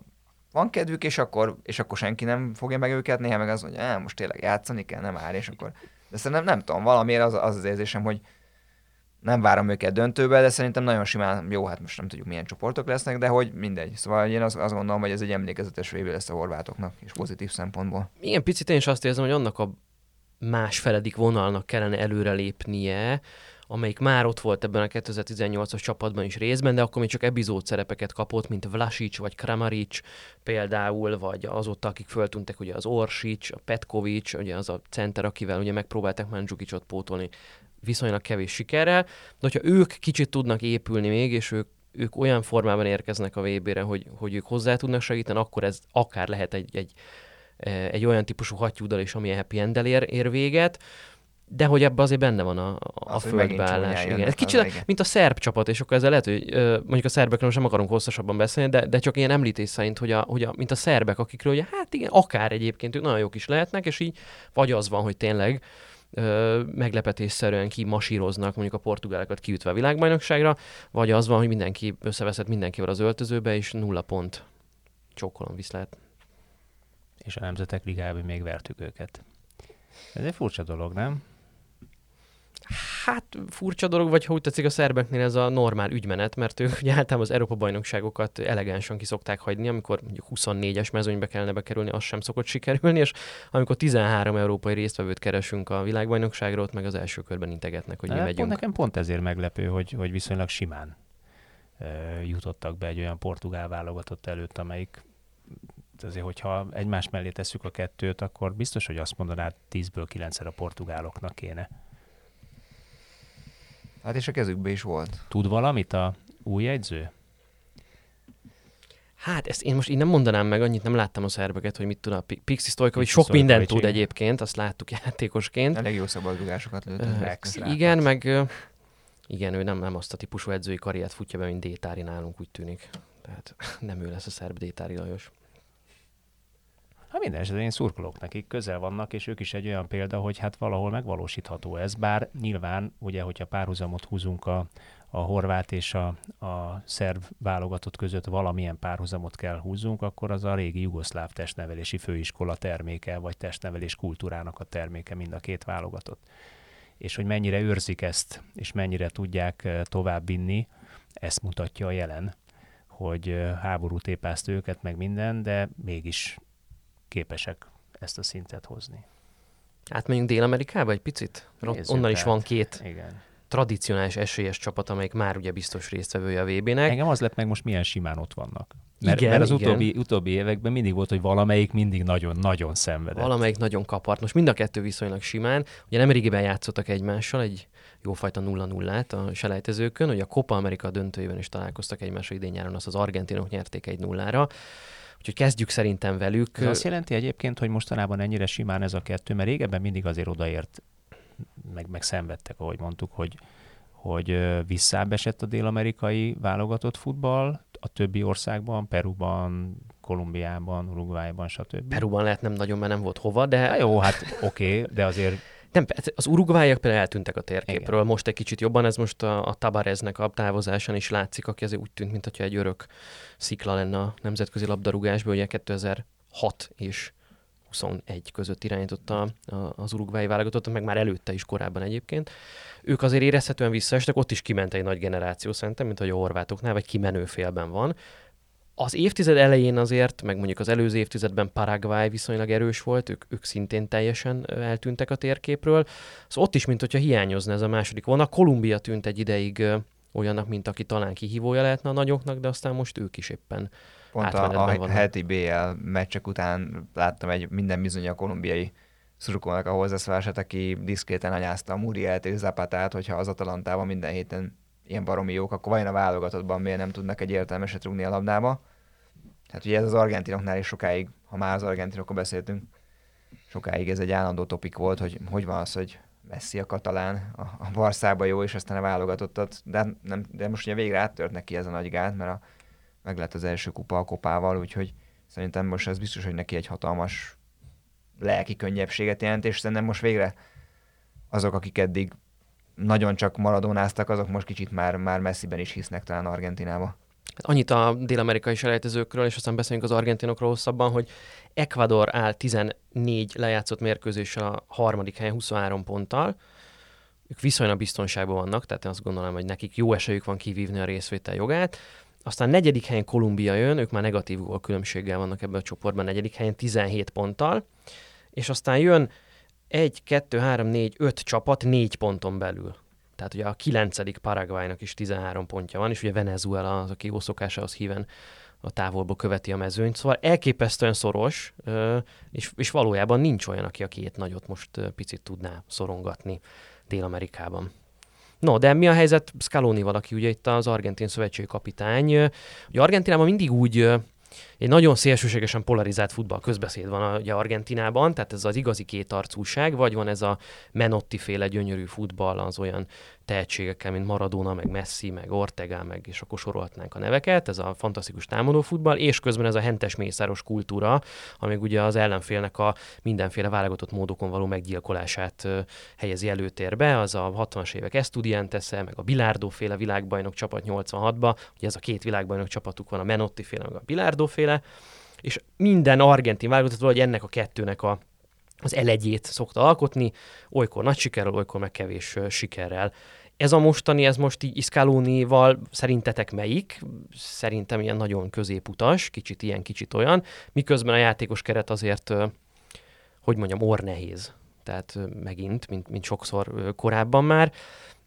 van kedvük, és akkor, és akkor senki nem fogja meg őket, néha meg az, hogy most tényleg játszani kell, nem áll, és akkor... De szerintem nem tudom, valamiért az az, az érzésem, hogy nem várom őket döntőbe, de szerintem nagyon simán, jó, hát most nem tudjuk milyen csoportok lesznek, de hogy mindegy. Szóval én azt, azt gondolom, hogy ez egy emlékezetes véve lesz a horvátoknak, és pozitív szempontból. Igen, picit én is azt érzem, hogy annak a más feledik vonalnak kellene előrelépnie, amelyik már ott volt ebben a 2018-as csapatban is részben, de akkor még csak epizód szerepeket kapott, mint Vlasic vagy Kramaric például, vagy azóta, akik föltűntek, ugye az Orsic, a Petkovic, ugye az a center, akivel ugye megpróbálták Mandzsukicot pótolni viszonylag kevés sikerrel, de hogyha ők kicsit tudnak épülni még, és ők, ők olyan formában érkeznek a VB-re, hogy, hogy ők hozzá tudnak segíteni, akkor ez akár lehet egy, egy, egy olyan típusú hattyúdal is, ami happy end ér, ér véget, de hogy ebben azért benne van a, a az, földbeállás. Igen. Ez kicsit, az, mint a szerb csapat, és akkor ezzel lehet, hogy mondjuk a szerbekről sem akarunk hosszasabban beszélni, de, de csak ilyen említés szerint, hogy, a, hogy a, mint a szerbek, akikről, hogy hát igen, akár egyébként ők nagyon jók is lehetnek, és így vagy az van, hogy tényleg ö, meglepetésszerűen kimasíroznak mondjuk a portugálokat kiütve a világbajnokságra, vagy az van, hogy mindenki összeveszett mindenkivel az öltözőbe, és nulla pont csókolom viszlát. És a Nemzetek Ligában még vertük őket. Ez egy furcsa dolog, nem? Hát furcsa dolog, vagy hogy tetszik a szerbeknél ez a normál ügymenet, mert ők ugye általában az Európa-bajnokságokat elegánsan ki szokták hagyni, amikor mondjuk 24-es mezőnybe kellene bekerülni, az sem szokott sikerülni, és amikor 13 európai résztvevőt keresünk a világbajnokságra, ott meg az első körben integetnek, hogy mi hát, megyünk. Pont nekem pont ezért meglepő, hogy, hogy viszonylag simán jutottak be egy olyan portugál válogatott előtt, amelyik azért, hogyha egymás mellé tesszük a kettőt, akkor biztos, hogy azt mondanád 10-ből 9 a portugáloknak kéne. Hát és a kezükbe is volt. Tud valamit a új jegyző? Hát ezt én most így nem mondanám meg, annyit nem láttam a szerbeket, hogy mit tud a Pixi Stojkovic. Sok mindent tud egyébként, azt láttuk játékosként. Elég jó szabadrugásokat lőtt. Uh, igen, meg igen, ő nem, nem azt a típusú edzői karriert futja be, mint Détári nálunk, úgy tűnik. Tehát nem ő lesz a szerb Détári Lajos. Hát minden esetben én szurkolok nekik, közel vannak, és ők is egy olyan példa, hogy hát valahol megvalósítható ez, bár nyilván, ugye, hogyha párhuzamot húzunk a, a horvát és a, a szerb válogatott között valamilyen párhuzamot kell húzzunk, akkor az a régi jugoszláv testnevelési főiskola terméke, vagy testnevelés kultúrának a terméke mind a két válogatott. És hogy mennyire őrzik ezt, és mennyire tudják továbbvinni, ezt mutatja a jelen, hogy háború tépászt őket, meg minden, de mégis képesek ezt a szintet hozni. Átmenjünk Dél-Amerikába egy picit? Nézzük Onnan is van két igen. tradicionális esélyes csapat, amelyik már ugye biztos résztvevője a VB-nek. Engem az lett meg most milyen simán ott vannak. Mert, igen, mert az igen. Utóbbi, utóbbi években mindig volt, hogy valamelyik mindig nagyon-nagyon szenvedett. Valamelyik nagyon kapart. Most mind a kettő viszonylag simán. Ugye nem régiben játszottak egymással egy jófajta 0-0-át a selejtezőkön, hogy a Copa Amerika döntőjében is találkoztak egymással idén nyáron, azt az argentinok nyerték egy nullára. Úgyhogy kezdjük szerintem velük. Ez azt jelenti egyébként, hogy mostanában ennyire simán ez a kettő, mert régebben mindig azért odaért, meg, meg szenvedtek, ahogy mondtuk, hogy, hogy visszább esett a dél-amerikai válogatott futball, a többi országban, Peruban, Kolumbiában, Uruguayban, stb. Peruban lehet nem nagyon, mert nem volt hova, de... Na jó, hát oké, okay, de azért nem, az urugváiak például eltűntek a térképről, Igen. most egy kicsit jobban, ez most a, a Tabareznek a távozásán is látszik, aki azért úgy tűnt, mintha egy örök szikla lenne a nemzetközi labdarúgásból, ugye 2006 és 21 között irányította az urugvái válogatottat, meg már előtte is korábban egyébként. Ők azért érezhetően visszaestek, ott is kiment egy nagy generáció szerintem, mint hogy a horvátoknál, vagy kimenő félben van az évtized elején azért, meg mondjuk az előző évtizedben Paraguay viszonylag erős volt, ők, ők szintén teljesen eltűntek a térképről. Szóval ott is, mint hogyha hiányozna ez a második volna. Kolumbia tűnt egy ideig olyannak, mint aki talán kihívója lehetne a nagyoknak, de aztán most ők is éppen Pont a, a heti BL meccsek után láttam egy minden bizony a kolumbiai szurkolnak a hozzászólását, aki diszkréten anyázta a Murielt és Zapatát, hogyha az Atalantában minden héten ilyen baromi jók, akkor vajon a válogatottban miért nem tudnak egy értelmeset rúgni a labdába? Tehát ugye ez az argentinoknál is sokáig, ha már az argentinokról beszéltünk, sokáig ez egy állandó topik volt, hogy hogy van az, hogy Messi a katalán, a, a Barszába jó, és aztán a válogatottat, de, nem, de most ugye végre áttört neki ez a nagy gát, mert a, meg lett az első kupa a kopával, úgyhogy szerintem most ez biztos, hogy neki egy hatalmas lelki könnyebbséget jelent, és szerintem most végre azok, akik eddig nagyon csak maradonáztak, azok most kicsit már, már messziben is hisznek talán Argentinába. Hát annyit a dél-amerikai selejtezőkről, és aztán beszélünk az argentinokról hosszabban, hogy Ecuador áll 14 lejátszott mérkőzéssel a harmadik helyen 23 ponttal, ők viszonylag biztonságban vannak, tehát én azt gondolom, hogy nekik jó esélyük van kivívni a részvétel jogát. Aztán negyedik helyen Kolumbia jön, ők már negatív gól különbséggel vannak ebben a csoportban, negyedik helyen 17 ponttal, és aztán jön 1, 2, 3, 4, 5 csapat 4 ponton belül. Tehát ugye a kilencedik Paraguaynak is 13 pontja van, és ugye Venezuela az, aki jó szokásához híven a távolból követi a mezőnyt. Szóval elképesztően szoros, és, és valójában nincs olyan, aki a két nagyot most picit tudná szorongatni Dél-Amerikában. No, de mi a helyzet Scaloni valaki, ugye itt az argentin szövetségi kapitány. Ugye Argentinában mindig úgy egy nagyon szélsőségesen polarizált futball közbeszéd van ugye Argentinában, tehát ez az igazi kétarcúság, vagy van ez a Menotti féle gyönyörű futball az olyan tehetségekkel, mint Maradona, meg Messi, meg Ortega, meg és akkor sorolhatnánk a neveket, ez a fantasztikus támadó futball, és közben ez a hentes mészáros kultúra, ami ugye az ellenfélnek a mindenféle válogatott módokon való meggyilkolását helyezi előtérbe, az a 60-as évek estudiantes meg a Bilardo féle világbajnok csapat 86-ba, ugye ez a két világbajnok csapatuk van, a Menotti féle, meg a Bilardo féle, és minden argentin válogatott vagy ennek a kettőnek a az elegyét szokta alkotni, olykor nagy sikerrel, olykor meg kevés sikerrel. Ez a mostani, ez most így Iszkálónival szerintetek melyik? Szerintem ilyen nagyon középutas, kicsit ilyen, kicsit olyan, miközben a játékos keret azért, hogy mondjam, orr nehéz. Tehát megint, mint, mint sokszor korábban már.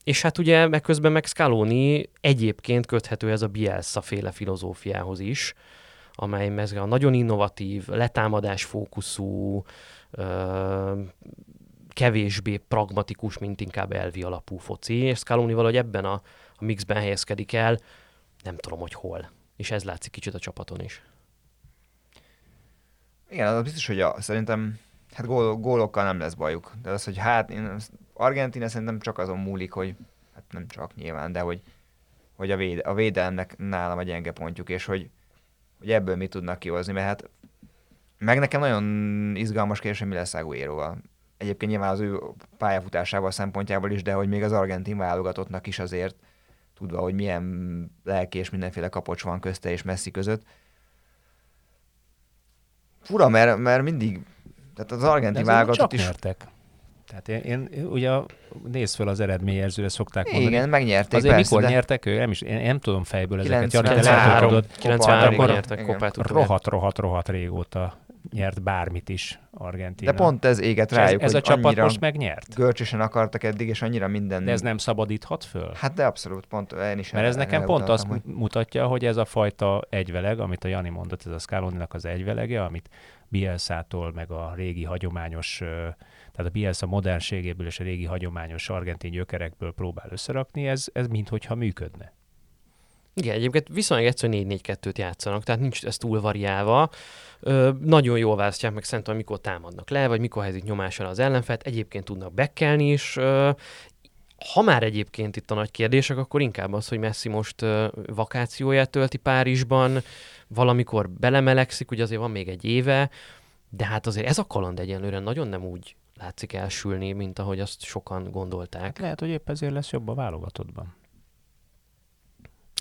És hát ugye megközben meg Scaloni egyébként köthető ez a Bielsa féle filozófiához is, amely mezge a nagyon innovatív, letámadás fókuszú, kevésbé pragmatikus, mint inkább elvi alapú foci, és Scaloni valahogy ebben a, a mixben helyezkedik el, nem tudom, hogy hol. És ez látszik kicsit a csapaton is. Igen, az biztos, hogy a, szerintem hát gól, gólokkal nem lesz bajuk. De az, hogy hát én, Argentina szerintem csak azon múlik, hogy hát nem csak nyilván, de hogy, hogy a, véd, a védelemnek nálam a gyenge pontjuk, és hogy, hogy ebből mit tudnak kihozni, mert hát meg nekem nagyon izgalmas kérdés, hogy mi lesz Aguero-val egyébként nyilván az ő pályafutásával szempontjából is, de hogy még az argentin válogatottnak is azért, tudva, hogy milyen lelki és mindenféle kapocs van közte és messzi között. Fura, mert, mert mindig, tehát az argentin válogatott is... Nyertek. Tehát én, én ugye nézd fel az eredményjelzőre, szokták mondani. Igen, megnyerték. Azért persze, mikor de... nyertek ő? Nem is, én nem tudom fejből ezeket. 93, 93-ban nyertek kopát. Rohat, rohat, rohat régóta nyert bármit is Argentina. De pont ez éget rájuk, Ez, ez a csapat most megnyert? Görcsösen akartak eddig, és annyira minden... De ez nem szabadíthat föl? Hát de abszolút, pont én is Mert ez nekem pont azt hogy... mutatja, hogy ez a fajta egyveleg, amit a Jani mondott, ez a Scaloninak az egyvelege, amit Bielszától, meg a régi hagyományos, tehát a Bielsa modernségéből és a régi hagyományos argentin gyökerekből próbál összerakni, ez, ez minthogyha működne. Igen, egyébként viszonylag egyszer 4-4-2-t játszanak, tehát nincs ez túl variálva. Ö, nagyon jól választják meg szerintem, mikor támadnak le, vagy mikor helyzik nyomással az ellenfelt. Egyébként tudnak bekkelni is. Ö, ha már egyébként itt a nagy kérdések, akkor inkább az, hogy Messi most ö, vakációját tölti Párizsban, valamikor belemelegszik, ugye azért van még egy éve, de hát azért ez a kaland egyenlőre nagyon nem úgy látszik elsülni, mint ahogy azt sokan gondolták. Hát lehet, hogy épp ezért lesz jobb a válogatottban.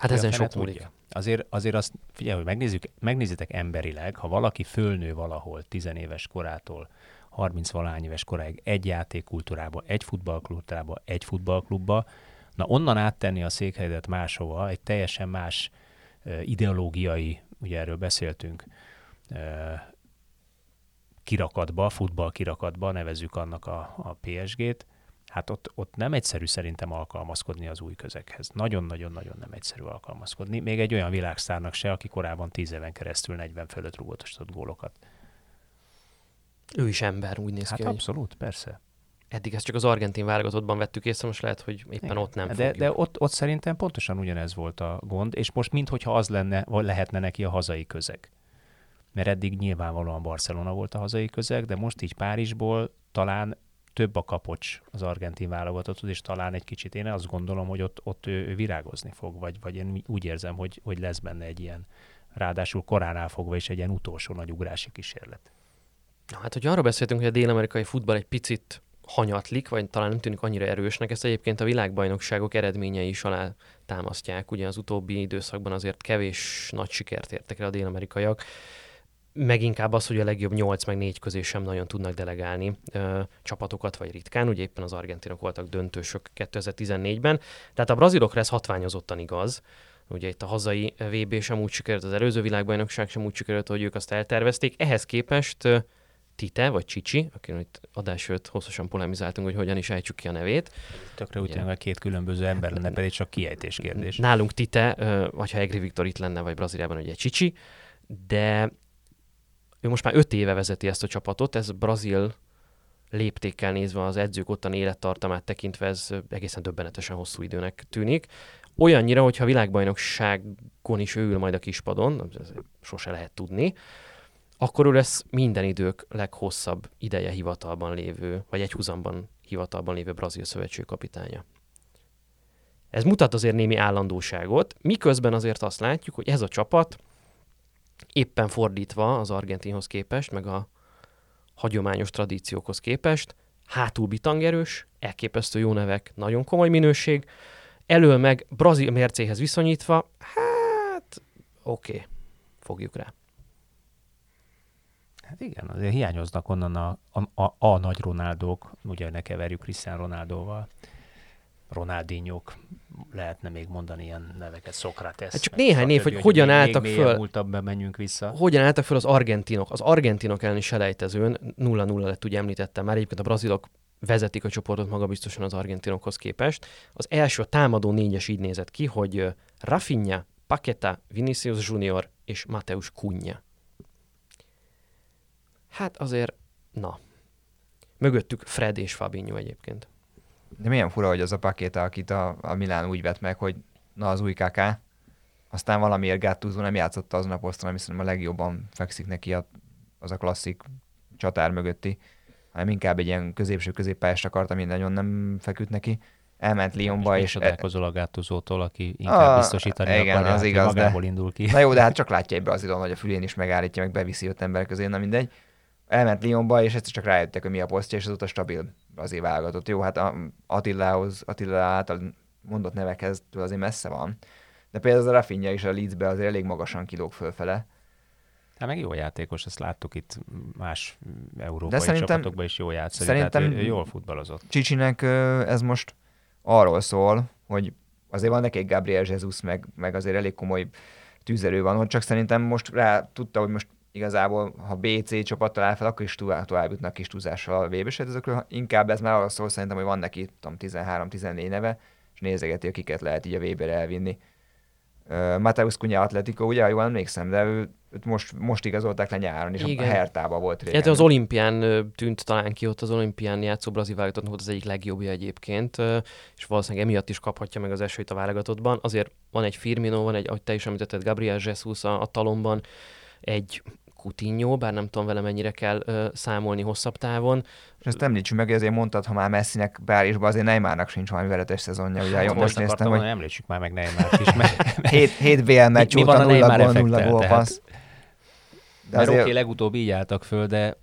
Hát ezen sok múlik. Azért, azért azt, figyelj, hogy megnézzük, megnézitek emberileg, ha valaki fölnő valahol tizenéves korától 30 valány éves koráig egy játékkultúrába, egy futballkultúrába, egy futballklubba, na onnan áttenni a székhelyedet máshova, egy teljesen más ideológiai ugye erről beszéltünk, kirakatba, futball kirakatba, nevezük annak a, a PSG-t, hát ott, ott nem egyszerű szerintem alkalmazkodni az új közeghez. Nagyon-nagyon-nagyon nem egyszerű alkalmazkodni. Még egy olyan világszárnak se, aki korábban tíz éven keresztül 40 fölött rúgótosított gólokat. Ő is ember, úgy néz hát ki. abszolút, hogy... persze. Eddig ezt csak az argentin válogatottban vettük észre, most lehet, hogy éppen Igen. ott nem de, fogjuk. De ott, ott szerintem pontosan ugyanez volt a gond, és most minthogyha az lenne, vagy lehetne neki a hazai közeg. Mert eddig nyilvánvalóan Barcelona volt a hazai közeg, de most így Párizsból talán több a kapocs az argentin válogatotthoz, és talán egy kicsit én azt gondolom, hogy ott, ott ő, ő virágozni fog, vagy, vagy én úgy érzem, hogy, hogy lesz benne egy ilyen, ráadásul koránál fogva is egy ilyen utolsó nagy ugrási kísérlet. Na, hát, hogy arra beszéltünk, hogy a dél-amerikai futball egy picit hanyatlik, vagy talán nem tűnik annyira erősnek, ezt egyébként a világbajnokságok eredményei is alá támasztják. Ugye az utóbbi időszakban azért kevés nagy sikert értek el a dél-amerikaiak meg inkább az, hogy a legjobb 8 meg 4 közé sem nagyon tudnak delegálni ö, csapatokat, vagy ritkán. Ugye éppen az argentinok voltak döntősök 2014-ben. Tehát a brazilokra ez hatványozottan igaz. Ugye itt a hazai VB sem úgy sikerült, az előző világbajnokság sem úgy sikerült, hogy ők azt eltervezték. Ehhez képest Tite, vagy Csicsi, akiről itt adás előtt hosszasan polemizáltunk, hogy hogyan is ejtsük ki a nevét. Tökre úgy tűnik, két különböző ember lenne, pedig csak kiejtés kérdés. Nálunk Tite, vagy ha Egri Viktor itt lenne, vagy Brazíliában ugye Csicsi, de ő most már öt éve vezeti ezt a csapatot, ez brazil léptékkel nézve az edzők ottan élettartamát tekintve ez egészen döbbenetesen hosszú időnek tűnik. Olyannyira, hogyha világbajnokságon is ő ül majd a kispadon, ez sose lehet tudni, akkor ő lesz minden idők leghosszabb ideje hivatalban lévő, vagy egy húzamban hivatalban lévő brazil szövetség kapitánya. Ez mutat azért némi állandóságot, miközben azért azt látjuk, hogy ez a csapat éppen fordítva az argentinhoz képest, meg a hagyományos tradíciókhoz képest, hátul bitangerős, elképesztő jó nevek, nagyon komoly minőség, elől meg brazil mércéhez viszonyítva, hát oké, okay, fogjuk rá. Hát igen, azért hiányoznak onnan a, a, a, a nagy Ronaldók, ugye ne keverjük Cristiano Ronaldóval. Ronaldinho lehetne még mondani ilyen neveket, Szokrates. Hát csak néhány név, hogy hogyan még, álltak még föl. Múltabb menjünk vissza. Hogyan álltak föl az argentinok. Az argentinok elleni selejtezőn 0-0 lett, ugye említettem már, egyébként a brazilok vezetik a csoportot magabiztosan az argentinokhoz képest. Az első a támadó négyes így nézett ki, hogy Rafinha, Paqueta, Vinicius Junior és Mateus Cunha. Hát azért, na. Mögöttük Fred és Fabinho egyébként. De milyen fura, hogy az a pakéta, akit a, a Milán úgy vett meg, hogy na az új KK, aztán valamiért Gattuso nem játszotta azon a poszton, ami szerintem a legjobban fekszik neki a, az a klasszik csatár mögötti, hanem inkább egy ilyen középső középpályást akart, ami nagyon nem feküdt neki. Elment Lyonba, és... és e... a Gattuso-tól, aki inkább a... biztosítani igen, akarja, az igaz, magából de... indul ki. Na jó, de hát csak látja egy brazilon, hogy a fülén is megállítja, meg beviszi öt ember közé, na mindegy elment Lyonba, és egyszer csak rájöttek, hogy mi a posztja, és azóta stabil azért válogatott. Jó, hát Attilához, Attila által mondott nevekhez azért messze van. De például az a Rafinha is a Leedsbe azért elég magasan kilóg fölfele. Hát meg jó játékos, ezt láttuk itt más európai De csapatokban is jó játszani, szerintem tehát jól futballozott. Csicsinek ez most arról szól, hogy azért van neki egy Gabriel Jesus, meg, meg azért elég komoly tűzerő van, hogy csak szerintem most rá tudta, hogy most igazából, ha BC csapat talál fel, akkor is tovább, tovább jutnak kis túlzással a vb ezekről. Inkább ez már arról szól szerintem, hogy van neki 13-14 neve, és nézegeti, hogy kiket lehet így a VB-re elvinni. Uh, Mateus Cunha Atletico, ugye, jól emlékszem, de ő, őt most, most igazolták le nyáron, és Igen. a Hertában volt régen. az olimpián tűnt talán ki, ott az olimpián játszó brazil válogatottnak volt az egyik legjobbja egyébként, és valószínűleg emiatt is kaphatja meg az esélyt a válogatottban. Azért van egy Firmino, van egy, ahogy te is említetted, Gabriel Jesus a, a talomban, egy Coutinho, bár nem tudom vele mennyire kell ö, számolni hosszabb távon. És ezt említsük meg, ezért mondtad, ha már Messinek Párizsban, azért Neymarnak sincs valami veretes szezonja. Ugye, hát, most néztem, hogy... említsük már meg Neymart is. Mert... 7, 7 BL meccs mi, óta 0 gól, 0 gól passz. De azért... oké, legutóbb így álltak föl, de,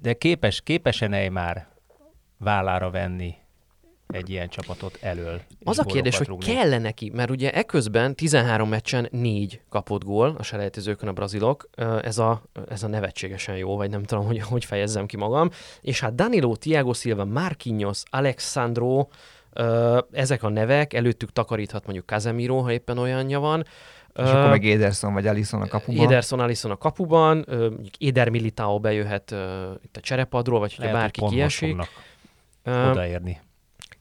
de képes, képes-e Neymar vállára venni egy ilyen csapatot elől. Az a kérdés, hogy rúgni. kell neki, mert ugye eközben 13 meccsen 4 kapott gól a selejtezőkön a brazilok, ez a, ez a nevetségesen jó, vagy nem tudom, hogy hogy fejezzem ki magam, és hát Danilo, Thiago Silva, Marquinhos, Alexandro, ezek a nevek, előttük takaríthat mondjuk Casemiro, ha éppen olyanja van, És uh, akkor meg Ederson vagy Alisson a kapuban. Ederson, Alisson a kapuban, uh, Éder Militao bejöhet uh, itt a cserepadról, vagy hogyha bárki kiesik. Uh, odaérni.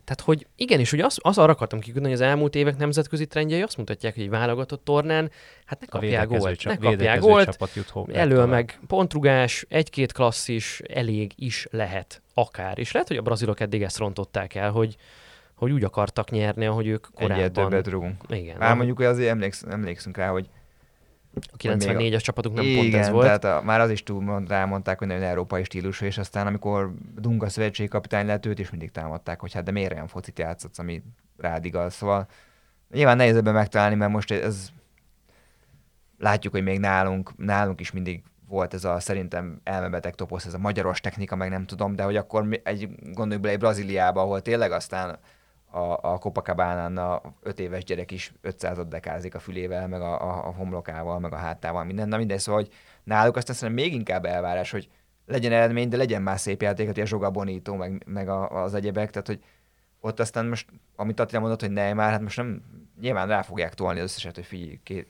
Tehát, hogy igenis, hogy az, az arra akartam kiküldeni, hogy az elmúlt évek nemzetközi trendjei azt mutatják, hogy egy válogatott tornán, hát ne kapják gólt, ne kapják gólt, elől meg pontrugás, egy-két klasszis elég is lehet akár. És lehet, hogy a brazilok eddig ezt rontották el, hogy, hogy úgy akartak nyerni, ahogy ők korábban. Egyet többet rúgunk. Igen. Már mondjuk, hogy azért emléksz, emlékszünk rá, hogy a 94-es csapatunk nem igen, pont ez volt. tehát a, már az is túl rámondták, hogy nagyon európai stílusú, és aztán amikor Dunga szövetségkapitány lett, őt is mindig támadták, hogy hát de miért olyan focit játszhatsz, ami rád igaz. Szóval nyilván nehéz ebben megtalálni, mert most ez látjuk, hogy még nálunk, nálunk is mindig volt ez a szerintem elmebeteg toposz, ez a magyaros technika, meg nem tudom, de hogy akkor egy, gondoljuk bele egy Brazíliába, ahol tényleg aztán a, a Copacabana a öt éves gyerek is 500 dekázik a fülével, meg a, a, a homlokával, meg a hátával, minden. Na mindegy, szóval, hogy náluk aztán szerintem még inkább elvárás, hogy legyen eredmény, de legyen már szép játék, ilyen Zsoga Bonito, meg, meg a, az egyebek, tehát hogy ott aztán most, amit Attila mondott, hogy ne, már hát most nem, nyilván rá fogják tolni az összeset, hogy figyelj, két,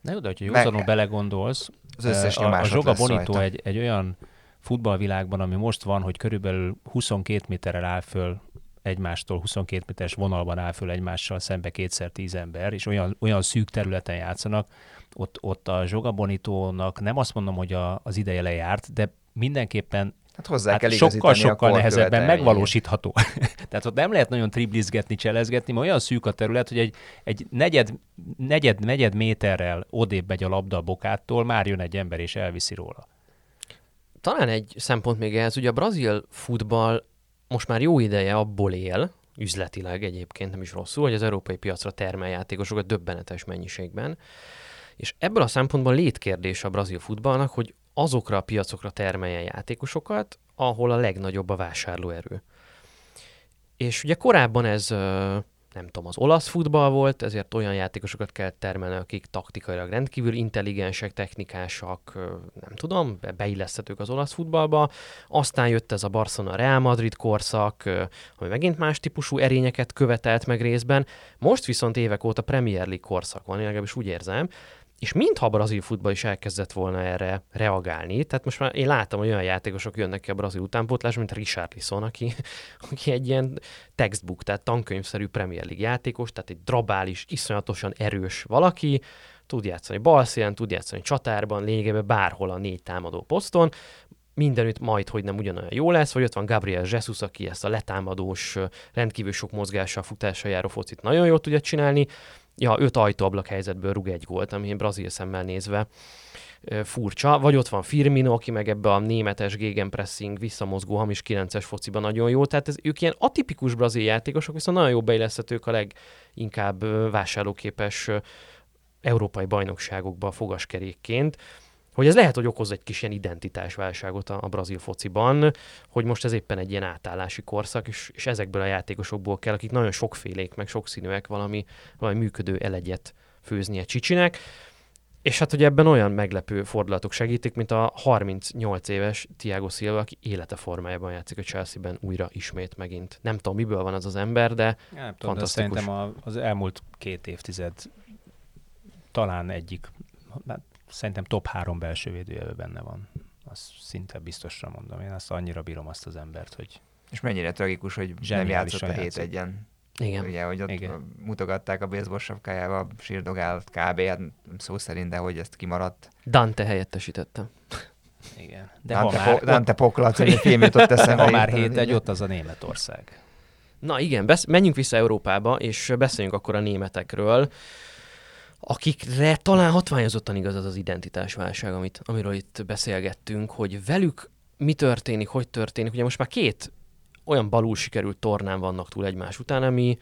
Na jó, de hogyha józanul belegondolsz, az összes a, a Zsoga Bonito egy, egy olyan futballvilágban, ami most van, hogy körülbelül 22 méterrel áll föl egymástól 22 méteres vonalban áll föl egymással szembe kétszer tíz ember, és olyan, olyan szűk területen játszanak, ott, ott a Zsoga Bonitónak nem azt mondom, hogy a, az ideje lejárt, de mindenképpen Hát hozzá hát kell sokkal, sokkal nehezebben megvalósítható. Tehát ott nem lehet nagyon triblizgetni, cselezgetni, mert olyan szűk a terület, hogy egy, egy negyed, negyed, negyed méterrel odébb megy a labda a bokától, már jön egy ember és elviszi róla. Talán egy szempont még ehhez, ugye a brazil futball most már jó ideje abból él, üzletileg egyébként nem is rosszul, hogy az európai piacra termel játékosokat döbbenetes mennyiségben. És ebből a szempontból létkérdés a brazil futballnak, hogy azokra a piacokra termeljen játékosokat, ahol a legnagyobb a vásárlóerő. És ugye korábban ez nem tudom, az olasz futball volt, ezért olyan játékosokat kell termelni, akik taktikailag rendkívül intelligensek, technikásak, nem tudom, beilleszthetők az olasz futballba. Aztán jött ez a Barcelona Real Madrid korszak, ami megint más típusú erényeket követelt meg részben. Most viszont évek óta Premier League korszak van, én legalábbis úgy érzem, és mintha a brazil futball is elkezdett volna erre reagálni, tehát most már én láttam, hogy olyan játékosok jönnek ki a brazil utánpótlás, mint Richard Lisson, aki, aki egy ilyen textbook, tehát tankönyvszerű Premier League játékos, tehát egy drabális, iszonyatosan erős valaki, tud játszani balszélen, tud játszani csatárban, lényegében bárhol a négy támadó poszton, mindenütt majd, hogy nem ugyanolyan jó lesz, vagy ott van Gabriel Jesus, aki ezt a letámadós, rendkívül sok mozgással, futással járó focit nagyon jól tudja csinálni, ja, öt ajtóablak helyzetből rúg egy gólt, ami brazil szemmel nézve furcsa. Vagy ott van Firmino, aki meg ebbe a németes gegenpressing, visszamozgó hamis 9-es fociban nagyon jó. Tehát ez, ők ilyen atipikus brazil játékosok, viszont nagyon jó beilleszthetők a leginkább vásárlóképes európai bajnokságokba fogaskerékként hogy ez lehet, hogy okoz egy kis ilyen identitásválságot a, a brazil fociban, hogy most ez éppen egy ilyen átállási korszak, és, és ezekből a játékosokból kell, akik nagyon sokfélék, meg sokszínűek valami, valami működő elegyet főznie Csicsinek. És hát hogy ebben olyan meglepő fordulatok segítik, mint a 38 éves Thiago Silva, aki élete formájában játszik a Chelsea-ben újra ismét megint. Nem tudom, miből van az az ember, de ja, nem tudom, de szerintem az elmúlt két évtized talán egyik, hát szerintem top három belső védőjelő benne van. Azt szinte biztosra mondom. Én azt annyira bírom azt az embert, hogy... És mennyire tragikus, hogy nem játszott a hét egyen. Igen. Ugye, hogy ott Igen. mutogatták a baseball sapkájába, sírdogált kb. Hát szó szerint, de hogy ezt kimaradt. Dante helyettesítette. Igen. De Dante, ha már, po- Dante Poklat, hogy film jutott eszembe. Ha már hét egy, ott az a Németország. Na igen, besz- menjünk vissza Európába, és beszéljünk akkor a németekről akikre talán hatványozottan igaz az az identitásválság, amit, amiről itt beszélgettünk, hogy velük mi történik, hogy történik. Ugye most már két olyan balul sikerült tornán vannak túl egymás után, ami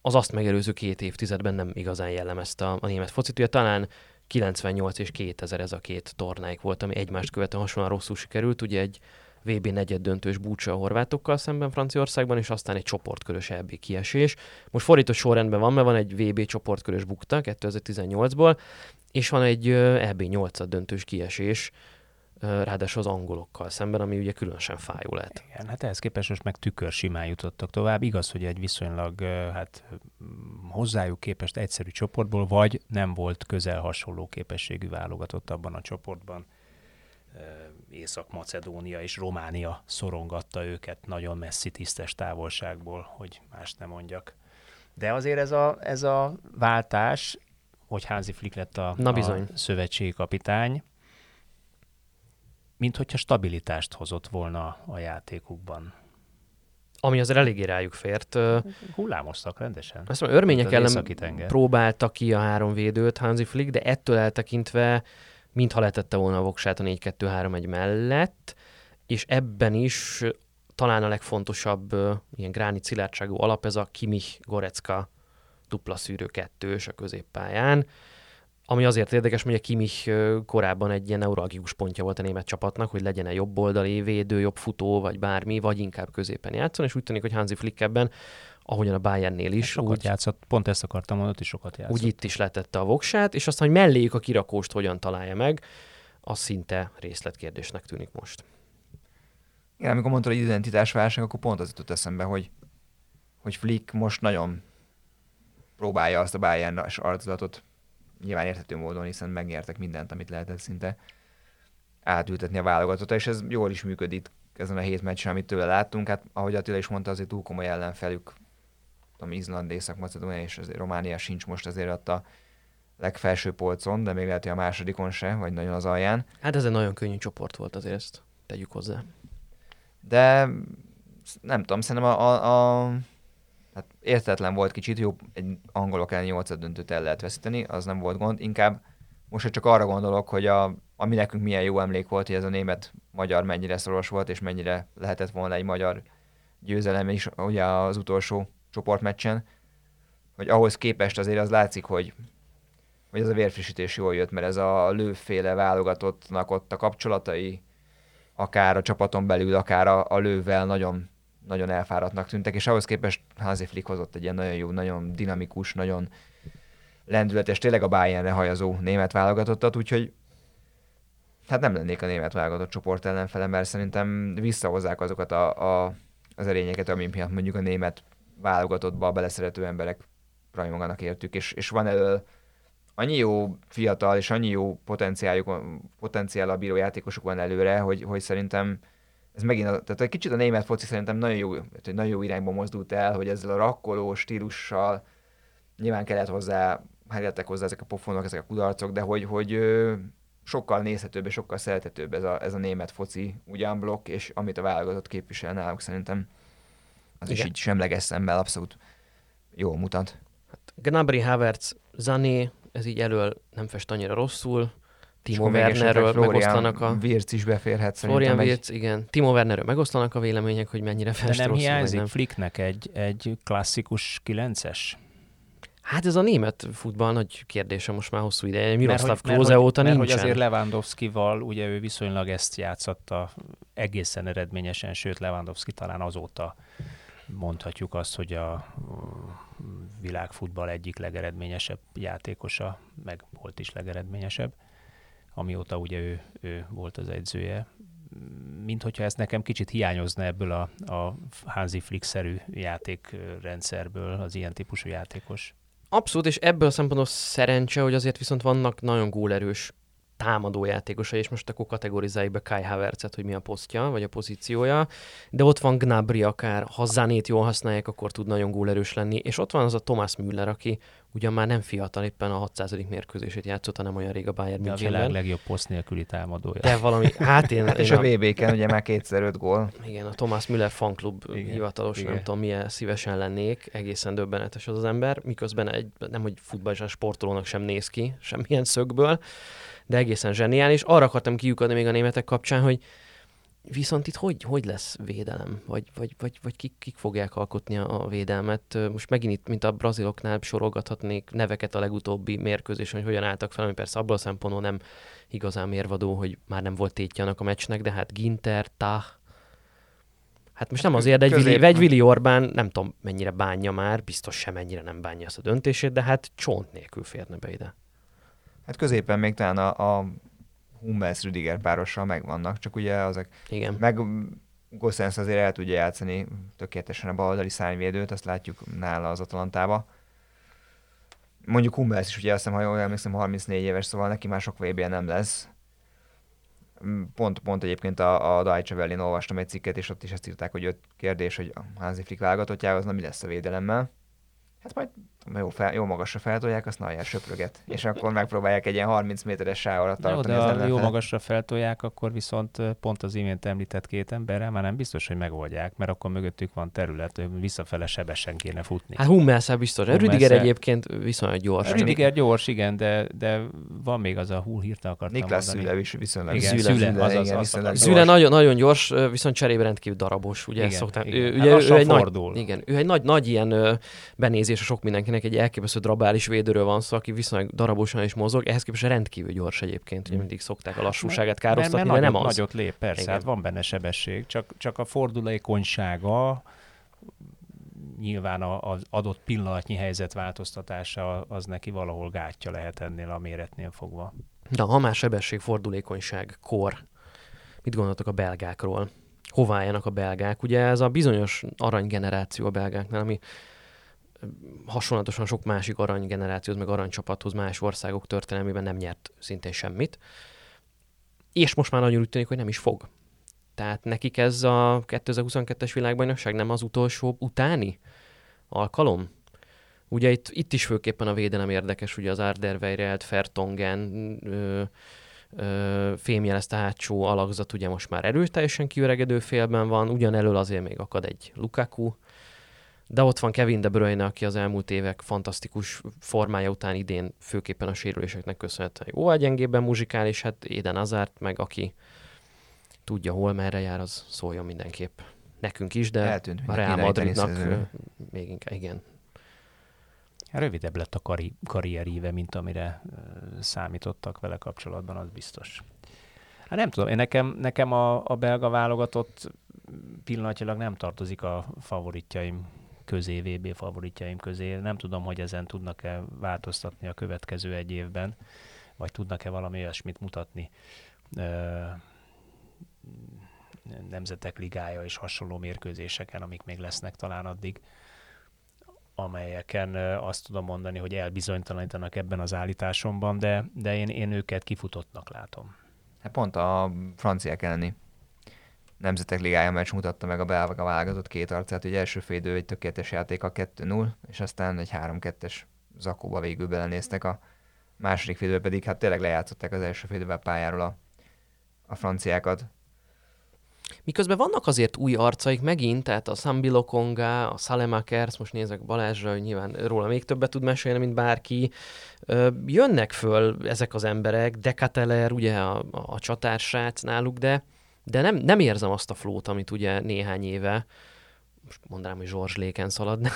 az azt megelőző két évtizedben nem igazán jellemezte a, a német focit. Ugye talán 98 és 2000 ez a két tornáik volt, ami egymást követően hasonlóan rosszul sikerült. Ugye egy VB negyed döntős búcsa a horvátokkal szemben Franciaországban, és aztán egy csoportkörös EB kiesés. Most fordított sorrendben van, mert van egy VB csoportkörös bukta 2018-ból, és van egy EB 8 döntős kiesés, ráadásul az angolokkal szemben, ami ugye különösen fájó lehet. Igen, hát ehhez képest most meg tükör simán jutottak tovább. Igaz, hogy egy viszonylag hát hozzájuk képest egyszerű csoportból, vagy nem volt közel hasonló képességű válogatott abban a csoportban. Észak-Macedónia és Románia szorongatta őket nagyon messzi tisztes távolságból, hogy más nem mondjak. De azért ez a, ez a váltás, hogy Hansi Flick lett a, Na bizony. a szövetségi kapitány, mint hogyha stabilitást hozott volna a játékukban. Ami azért eléggé rájuk fért. Hullámoztak rendesen. Azt mondom, örmények Az ellen próbálta ki a három védőt Hansi Flick, de ettől eltekintve mintha letette volna a voksát a 4-2-3-1 mellett, és ebben is talán a legfontosabb ilyen gránit szilárdságú alap ez a Kimich Gorecka dupla szűrő kettős a középpályán, ami azért érdekes, hogy a Kimich korábban egy ilyen neuralgikus pontja volt a német csapatnak, hogy legyen egy jobb oldali védő, jobb futó, vagy bármi, vagy inkább középen játszon, és úgy tűnik, hogy Hansi Flick ebben, ahogyan a Bayernnél is, Sokat úgy, játszott, pont ezt akartam mondani, hogy sokat játszott. úgy itt is letette a voksát, és aztán, hogy melléjük a kirakóst hogyan találja meg, az szinte részletkérdésnek tűnik most. Igen, amikor mondtad, hogy identitásválság, akkor pont az jutott eszembe, hogy, hogy Flick most nagyon próbálja azt a bayern arculatot nyilván érthető módon, hiszen megnyertek mindent, amit lehetett szinte átültetni a válogatotta, és ez jól is működik ezen a hét meccsen, amit tőle láttunk. Hát ahogy Attila is mondta, azért túl komoly ellenfelük, tudom, Izland, Észak-Macedónia és azért Románia sincs most azért ott a legfelső polcon, de még lehet, hogy a másodikon se, vagy nagyon az alján. Hát ez egy nagyon könnyű csoport volt azért, ezt tegyük hozzá. De nem tudom, szerintem a, a, a hát értetlen volt kicsit, jó, egy angolok ellen 8 döntőt el lehet veszíteni, az nem volt gond, inkább most csak arra gondolok, hogy a, ami nekünk milyen jó emlék volt, hogy ez a német-magyar mennyire szoros volt, és mennyire lehetett volna egy magyar győzelem is ugye az utolsó csoportmeccsen, hogy ahhoz képest azért az látszik, hogy, hogy ez a vérfrissítés jól jött, mert ez a lőféle válogatottnak ott a kapcsolatai, akár a csapaton belül, akár a, a lővel nagyon, nagyon elfáradtnak tűntek, és ahhoz képest Hansi Flick hozott egy ilyen nagyon jó, nagyon dinamikus, nagyon lendületes, tényleg a Bayernre hajazó német válogatottat, úgyhogy hát nem lennék a német válogatott csoport ellenfele, mert szerintem visszahozzák azokat a, a, az erényeket, ami miatt mondjuk a német válogatottba beleszerető emberek rajonganak értük, és, és van elől annyi jó fiatal és annyi jó potenciáljuk, potenciál a bíró játékosok van előre, hogy, hogy szerintem ez megint, a, tehát egy kicsit a német foci szerintem nagyon jó, nagyon jó irányba mozdult el, hogy ezzel a rakkoló stílussal nyilván kellett hozzá, kellettek hozzá ezek a pofonok, ezek a kudarcok, de hogy, hogy sokkal nézhetőbb és sokkal szerethetőbb ez a, ez a német foci ugyan blokk, és amit a válogatott képvisel náluk szerintem az Igen. is így semleges szemmel abszolút jól mutat. Gnabry, Havertz, Zané, ez így elől nem fest annyira rosszul. Timo Wernerről Florian megoszlanak a... Wirtz is beférhet Florian szerintem. egy- igen. Timo Wernerről megoszlanak a vélemények, hogy mennyire De fest nem rosszul, hiányzik nem. Flicknek egy, egy klasszikus kilences? Hát ez a német futball nagy kérdése most már hosszú ideje. Miroslav mert, hogy- óta mert nincsen. hogy azért Lewandowski-val ugye ő viszonylag ezt játszotta egészen eredményesen, sőt Lewandowski talán azóta mondhatjuk azt, hogy a világfutball egyik legeredményesebb játékosa, meg volt is legeredményesebb, amióta ugye ő, ő volt az edzője. Mint hogyha ez nekem kicsit hiányozna ebből a, a Hansi Flick-szerű játékrendszerből az ilyen típusú játékos. Abszolút, és ebből a szempontból szerencse, hogy azért viszont vannak nagyon gólerős támadó játékosai, és most akkor kategorizáljuk be Kai Havertzet, hogy mi a posztja, vagy a pozíciója, de ott van Gnabry akár, ha Zanét jól használják, akkor tud nagyon gólerős lenni, és ott van az a Thomas Müller, aki ugyan már nem fiatal, éppen a 600. mérkőzését játszott, hanem olyan rég a Bayern De a világ Münchenben. legjobb poszt nélküli támadója. De valami, hát én, Hát és én a VB-ken ugye már kétszer öt gól. igen, a Thomas Müller fanklub Igen, hivatalos, igen. nem tudom milyen szívesen lennék, egészen döbbenetes az az ember, miközben egy, nem hogy futballisán sportolónak sem néz ki, semmilyen szögből, de egészen zseniális. Arra akartam kiukadni még a németek kapcsán, hogy viszont itt hogy, hogy lesz védelem? Vagy, vagy, vagy, vagy kik, kik fogják alkotni a védelmet? Most megint itt, mint a braziloknál sorolgathatnék neveket a legutóbbi mérkőzésen, hogy hogyan álltak fel, ami persze abból a szempontból nem igazán mérvadó, hogy már nem volt tétje annak a meccsnek, de hát Ginter, Tah, Hát most nem azért, de egy Vili, egy Vili Orbán nem tudom mennyire bánja már, biztos sem mennyire nem bánja ezt a döntését, de hát csont nélkül férne be ide. Hát középen még talán a, a Hummels Rüdiger párossal megvannak, csak ugye azok Igen. meg Gossens azért el tudja játszani tökéletesen a baloldali szárnyvédőt, azt látjuk nála az Atalantába. mondjuk Hummels is, ugye azt hiszem, ha jól emlékszem, 34 éves, szóval neki már sok vb nem lesz. Pont, pont egyébként a, a Deutsche Welle-n olvastam egy cikket, és ott is ezt írták, hogy öt kérdés, hogy a Hansi Flick válogatottjához, na mi lesz a védelemmel. Hát majd jó, fel, jó magasra feltolják, azt nagyon söpröget. És akkor megpróbálják egy ilyen 30 méteres sáv alatt tartani. Jó, de ha jó magasra feltolják, akkor viszont pont az imént említett két emberrel már nem biztos, hogy megoldják, mert akkor mögöttük van terület, visszafele sebesen kéne futni. Hát Hummelszel biztos. Hummelszel... Rüdiger egyébként viszonylag gyors. Rüdiger gyors, igen, de, de van még az a hull hírta akartam Niklas mondani. Szüle is viszonylag. Igen, Szüle, Szüle, az, igen, az, az, Szüle nagyon, nagyon gyors, viszont cserébe rendkívül darabos. Ugye igen, szoktam, igen. Ő, ugye, hát ő, egy fordul. Nagy, igen, ő egy nagy, nagy ilyen benézés a sok mindenkinek, egy elképesztő drabális védőről van szó, aki viszonylag darabosan is mozog, ehhez képest rendkívül gyors egyébként, hogy mindig szokták a lassúságát károsztatni, mert, mert, mert nem az. Nagyot lép, persze, hát van benne sebesség, csak, csak a fordulékonysága nyilván az adott pillanatnyi helyzet változtatása az neki valahol gátja lehet ennél a méretnél fogva. De ha már sebesség, fordulékonyság, kor, mit gondoltok a belgákról? Hová a belgák? Ugye ez a bizonyos aranygeneráció a belgáknál, ami hasonlatosan sok másik aranygenerációhoz, meg aranycsapathoz más országok történelmében nem nyert szintén semmit. És most már nagyon úgy tűnik, hogy nem is fog. Tehát nekik ez a 2022-es világbajnokság nem az utolsó utáni alkalom? Ugye itt, itt is főképpen a védelem érdekes, ugye az Arderweireld, Fertongen, ö, ö, fémjelezte hátsó alakzat ugye most már erőteljesen kiöregedő félben van, ugyanelől azért még akad egy Lukaku, de ott van Kevin De Bruyne, aki az elmúlt évek fantasztikus formája után idén főképpen a sérüléseknek köszönhetően jó gyengébben muzsikál, és hát Éden Azárt meg, aki tudja hol, merre jár, az szóljon mindenképp. Nekünk is, de Eltűnt, a Real Madridnak még inkább, igen. Rövidebb lett a kari- karrieríve, mint amire számítottak vele kapcsolatban, az biztos. Hát nem tudom, én nekem, nekem a, a belga válogatott pillanatilag nem tartozik a favoritjaim közé, VB favoritjaim közé. Nem tudom, hogy ezen tudnak-e változtatni a következő egy évben, vagy tudnak-e valami olyasmit mutatni. Nemzetek ligája és hasonló mérkőzéseken, amik még lesznek talán addig, amelyeken azt tudom mondani, hogy elbizonytalanítanak ebben az állításomban, de, de én, én őket kifutottnak látom. Hát pont a franciák elleni Nemzetek Ligája meccs mutatta meg a belga válogatott két arcát, hogy első félidő egy tökéletes játék a 2-0, és aztán egy 3-2-es zakóba végül belenéztek a második félidő pedig hát tényleg lejátszották az első félidővel pályáról a, a franciákat. Miközben vannak azért új arcaik megint, tehát a Sambi Lokonga, a Salemakers, most nézek Balázsra, hogy nyilván róla még többet tud mesélni, mint bárki. Jönnek föl ezek az emberek, Dekateler, ugye a, a csatársrác náluk, de de nem, nem érzem azt a flót, amit ugye néhány éve, most mondanám, hogy Zsors Léken szalad,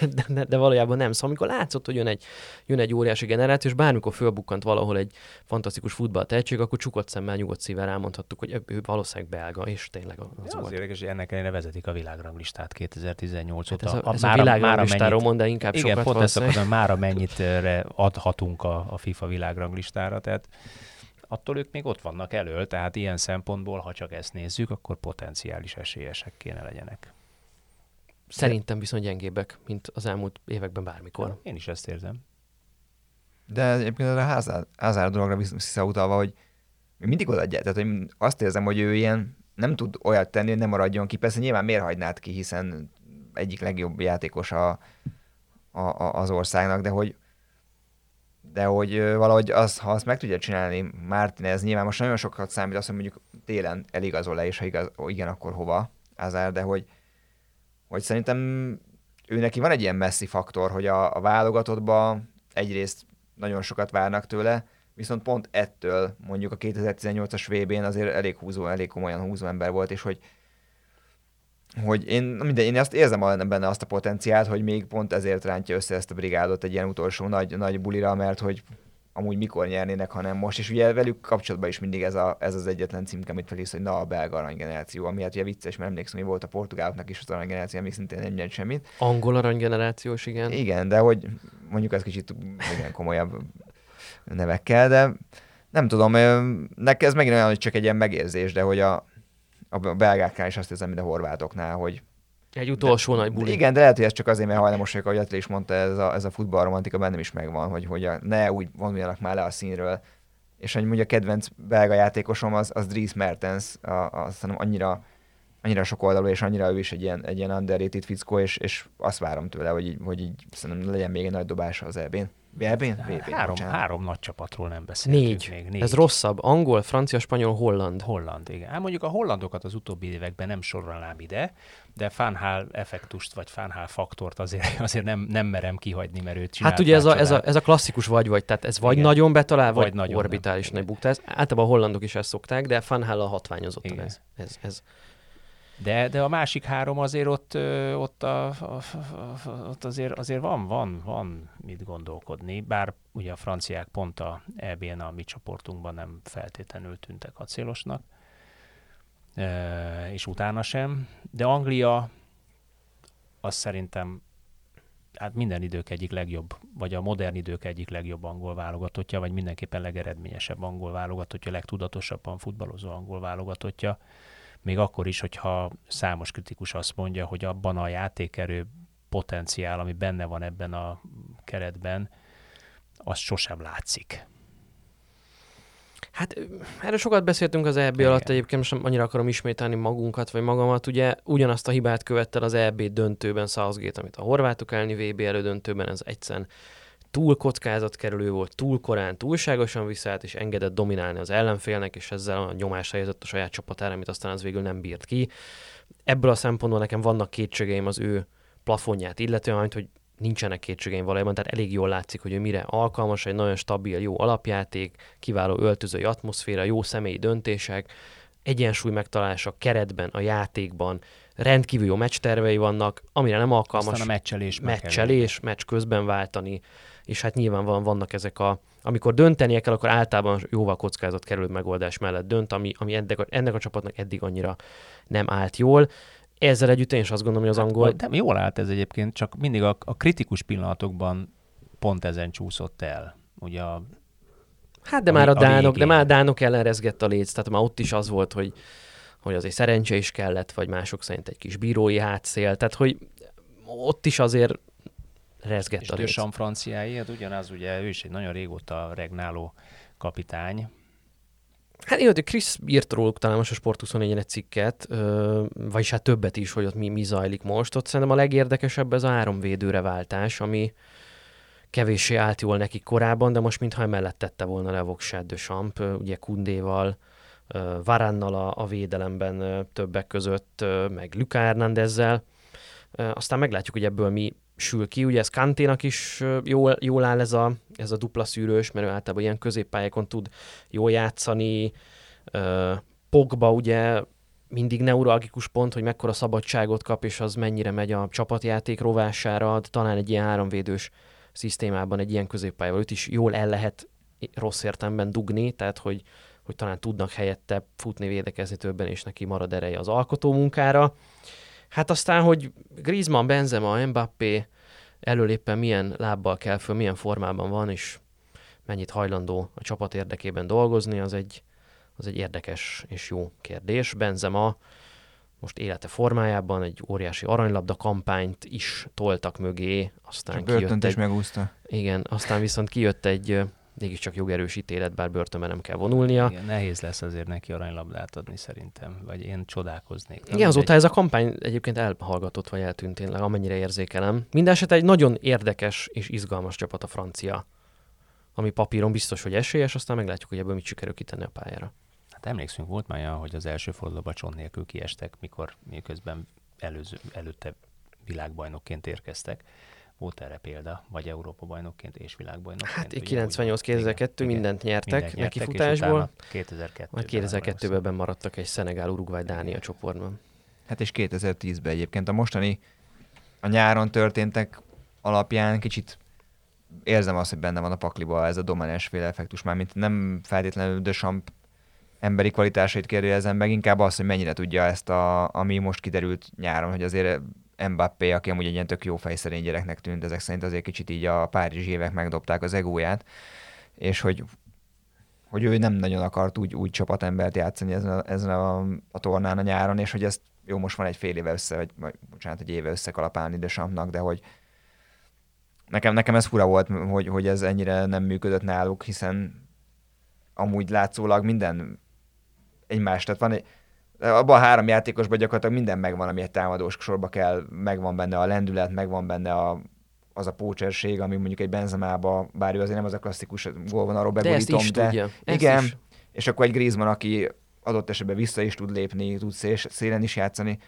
de, de, de, de, valójában nem. Szóval amikor látszott, hogy jön egy, jön egy óriási generáció, és bármikor fölbukkant valahol egy fantasztikus futballtehetség, akkor csukott szemmel, nyugodt szívvel elmondhattuk, hogy ő valószínűleg belga, és tényleg az, az volt. Érdekes, hogy ennek ellenére vezetik a világranglistát 2018 hát óta. Ez a, ez a, a világranglistáról mond, de inkább igen, sokat pont ezt akarom, mára mennyit adhatunk a, a FIFA világranglistára, tehát attól ők még ott vannak elől, tehát ilyen szempontból, ha csak ezt nézzük, akkor potenciális esélyesek kéne legyenek. Szerintem viszont gyengébbek, mint az elmúlt években bármikor. Én is ezt érzem. De egyébként a házár, házár dologra visszautalva, hogy mindig odaadják. Tehát hogy azt érzem, hogy ő ilyen nem tud olyat tenni, hogy nem maradjon ki. Persze nyilván miért hagynád ki, hiszen egyik legjobb játékos a, a, a, az országnak, de hogy de hogy valahogy az, ha azt meg tudja csinálni Martinez, nyilván most nagyon sokat számít azt, hogy mondjuk télen eligazol le, és ha igaz, igen, akkor hova Azár, de hogy, hogy szerintem ő neki van egy ilyen messzi faktor, hogy a, a válogatottba egyrészt nagyon sokat várnak tőle, viszont pont ettől mondjuk a 2018-as VB-n azért elég húzó, elég komolyan húzó ember volt, és hogy hogy én, minden, én azt érzem benne azt a potenciált, hogy még pont ezért rántja össze ezt a brigádot egy ilyen utolsó nagy, nagy bulira, mert hogy amúgy mikor nyernének, hanem most, és ugye velük kapcsolatban is mindig ez, a, ez az egyetlen címke, amit felhisz, hogy na a belga aranygeneráció, ami hát ugye vicces, mert emlékszem, hogy volt a portugáloknak is az aranygeneráció, ami szintén nem nyert semmit. Angol aranygenerációs, igen. Igen, de hogy mondjuk ez kicsit igen komolyabb nevekkel, de nem tudom, nekem ez megint olyan, hogy csak egy ilyen megérzés, de hogy a, a belgáknál is azt érzem, mint a horvátoknál, hogy Egy utolsó de, nagy buli. Igen, de lehet, hogy ez csak azért, mert hajlamos vagyok, ahogy Attila is mondta, ez a, ez a futballromantika bennem is megvan, hogy, hogy a, ne úgy vonuljanak már le a színről. És hogy mondja, a kedvenc belga játékosom az, az Dries Mertens, a, a, szerintem annyira annyira sok oldalú, és annyira ő is egy ilyen, egy ilyen underrated fickó, és, és azt várom tőle, hogy így, hogy így szerintem legyen még egy nagy dobása az EB-n. EB-n? Három, három nagy csapatról nem beszélünk négy. még. Négy. Ez rosszabb. Angol, francia, spanyol, holland. Holland, igen. Hát mondjuk a hollandokat az utóbbi években nem sorolnám ide, de Fánhál effektust, vagy Fánhál faktort azért, azért nem, nem merem kihagyni, mert őt Hát ugye ez a, ez, a, ez a klasszikus vagy-vagy, tehát ez vagy igen. nagyon betalál, vagy, vagy nagyon orbitális nem. nagy bukta. Ez, általában a hollandok is ezt szokták, de Fánhál a hatványozott ez. ez, ez. De, de a másik három azért ott, ott, a, ott azért, azért van, van, van mit gondolkodni, bár ugye a franciák pont a EB-n a mi csoportunkban nem feltétlenül tűntek acélosnak, és utána sem, de Anglia az szerintem hát minden idők egyik legjobb, vagy a modern idők egyik legjobb angol válogatottja, vagy mindenképpen legeredményesebb angol válogatottja, legtudatosabban futballozó angol válogatottja még akkor is, hogyha számos kritikus azt mondja, hogy abban a játékerő potenciál, ami benne van ebben a keretben, az sosem látszik. Hát erről sokat beszéltünk az EB Igen. alatt, egyébként most annyira akarom ismételni magunkat, vagy magamat. Ugye ugyanazt a hibát követte az EB döntőben Southgate, amit a horvátok elni VB elődöntőben, ez egyszerűen túl kockázatkerülő volt, túl korán, túlságosan visszaállt, és engedett dominálni az ellenfélnek, és ezzel a nyomásra helyezett a saját csapatára, amit aztán az végül nem bírt ki. Ebből a szempontból nekem vannak kétségeim az ő plafonját, illetően, amit, hogy nincsenek kétségeim valójában, tehát elég jól látszik, hogy ő mire alkalmas, egy nagyon stabil, jó alapjáték, kiváló öltözői atmoszféra, jó személyi döntések, egyensúly megtalálása keretben, a játékban, rendkívül jó meccstervei vannak, amire nem alkalmas. Aztán a meccselés. Meccselés, meccs közben váltani, és hát nyilván van, vannak ezek a, amikor döntenie kell, akkor általában jóval kockázat kerül megoldás mellett dönt, ami, ami ennek, a, ennek a csapatnak eddig annyira nem állt jól. Ezzel együtt én is azt gondolom, hogy az angol... Nem, jól állt ez egyébként, csak mindig a, a kritikus pillanatokban pont ezen csúszott el. Ugye a Hát de a, már a, a dánok, végén. de már a dánok ellen rezgett a léc, tehát már ott is az volt, hogy, hogy azért szerencse is kellett, vagy mások szerint egy kis bírói hátszél, tehát hogy ott is azért rezgett és a léc. És franciái, hát ugyanaz, ugye ő is egy nagyon régóta regnáló kapitány, Hát én, hogy Chris írt róluk talán most a Sport 24 egy cikket, ö, vagyis hát többet is, hogy ott mi, mi zajlik most. Ott szerintem a legérdekesebb ez a három védőre váltás, ami kevéssé állt jól neki korábban, de most mintha emellett tette volna le Voksát de Champ, ugye Kundéval, Varannal a, a védelemben többek között, meg Luka Hernándezzel. Aztán meglátjuk, hogy ebből mi sül ki. Ugye ez Kanténak is jól, jól áll ez a, ez a dupla szűrős, mert ő általában ilyen középpályákon tud jól játszani. Pogba ugye mindig neuralgikus pont, hogy mekkora szabadságot kap, és az mennyire megy a csapatjáték rovására, talán egy ilyen háromvédős szisztémában egy ilyen középpályával őt is jól el lehet rossz értelemben dugni, tehát hogy, hogy talán tudnak helyette futni, védekezni többen, és neki marad ereje az alkotó munkára. Hát aztán, hogy Griezmann, Benzema, Mbappé elől éppen milyen lábbal kell föl, milyen formában van, és mennyit hajlandó a csapat érdekében dolgozni, az egy, az egy érdekes és jó kérdés. Benzema most élete formájában egy óriási aranylabda kampányt is toltak mögé, aztán kijött egy... is megúszta. Igen, aztán viszont kijött egy mégiscsak jogerős ítélet, bár börtönben nem kell vonulnia. Igen, nehéz lesz azért neki aranylabdát adni szerintem, vagy én csodálkoznék. Igen, azóta egy... ez a kampány egyébként elhallgatott, vagy eltűnt tényleg, amennyire érzékelem. Mindenesetre egy nagyon érdekes és izgalmas csapat a francia, ami papíron biztos, hogy esélyes, aztán meglátjuk, hogy ebből mit sikerül kitenni a pályára. Hát emlékszünk, volt már olyan, hogy az első fordulóban csont nélkül kiestek, mikor miközben előző, előtte világbajnokként érkeztek. Volt erre példa, vagy Európa bajnokként és világbajnokként. Hát 98-2002 mindent nyertek, mindent neki futásból. 2002 Majd 2002-ben maradtak egy Szenegál, Uruguay, Dánia csoportban. Hát és 2010-ben egyébként a mostani a nyáron történtek alapján kicsit érzem azt, hogy benne van a pakliba ez a domináns féle effektus, mármint nem feltétlenül de Champ emberi kvalitásait kérdezem meg, inkább az, hogy mennyire tudja ezt, a, ami most kiderült nyáron, hogy azért Mbappé, aki amúgy egy ilyen tök jó fejszerény gyereknek tűnt, ezek szerint azért kicsit így a párizsi évek megdobták az egóját, és hogy, hogy ő nem nagyon akart úgy, úgy csapatembert játszani ezen a, ezen a, a tornán a nyáron, és hogy ezt jó, most van egy fél éve össze, vagy, vagy bocsánat, egy éve összekalapálni Desampnak, de hogy nekem, nekem ez fura volt, hogy, hogy ez ennyire nem működött náluk, hiszen amúgy látszólag minden egymás, tehát van egy, abban a három játékosban gyakorlatilag minden megvan, ami egy támadós sorba kell, megvan benne a lendület, megvan benne a, az a pócserség, ami mondjuk egy benzemába, bár ő azért nem az a klasszikus gólvonalról begurítom, de, ezt de tudja. Ezt igen, is. és akkor egy Griezmann, aki adott esetben vissza is tud lépni, tud szél, szélen is játszani.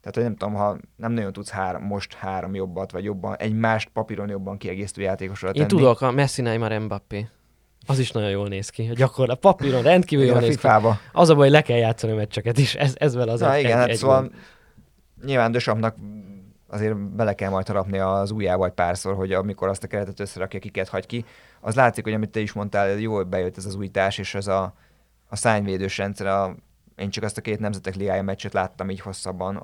Tehát, hogy nem tudom, ha nem nagyon tudsz három, most három jobbat, vagy jobban, egymást papíron jobban kiegészítő játékosra Én tenni. tudok, a Messi, Neymar, Mbappé. Az is nagyon jól néz ki. Gyakorlat papíron rendkívül jól néz ki. Az a baj, hogy le kell játszani a meccseket is. Ez, ez vele az Na egy, igen, egy, hát egy szóval gond. nyilván Dösampnak azért bele kell majd harapni az ujjába egy párszor, hogy amikor azt a keretet összerakja, kiket hagy ki. Az látszik, hogy amit te is mondtál, jól bejött ez az újítás, és ez a, a szányvédős rendszer, a, én csak azt a két nemzetek ligája meccset láttam így hosszabban,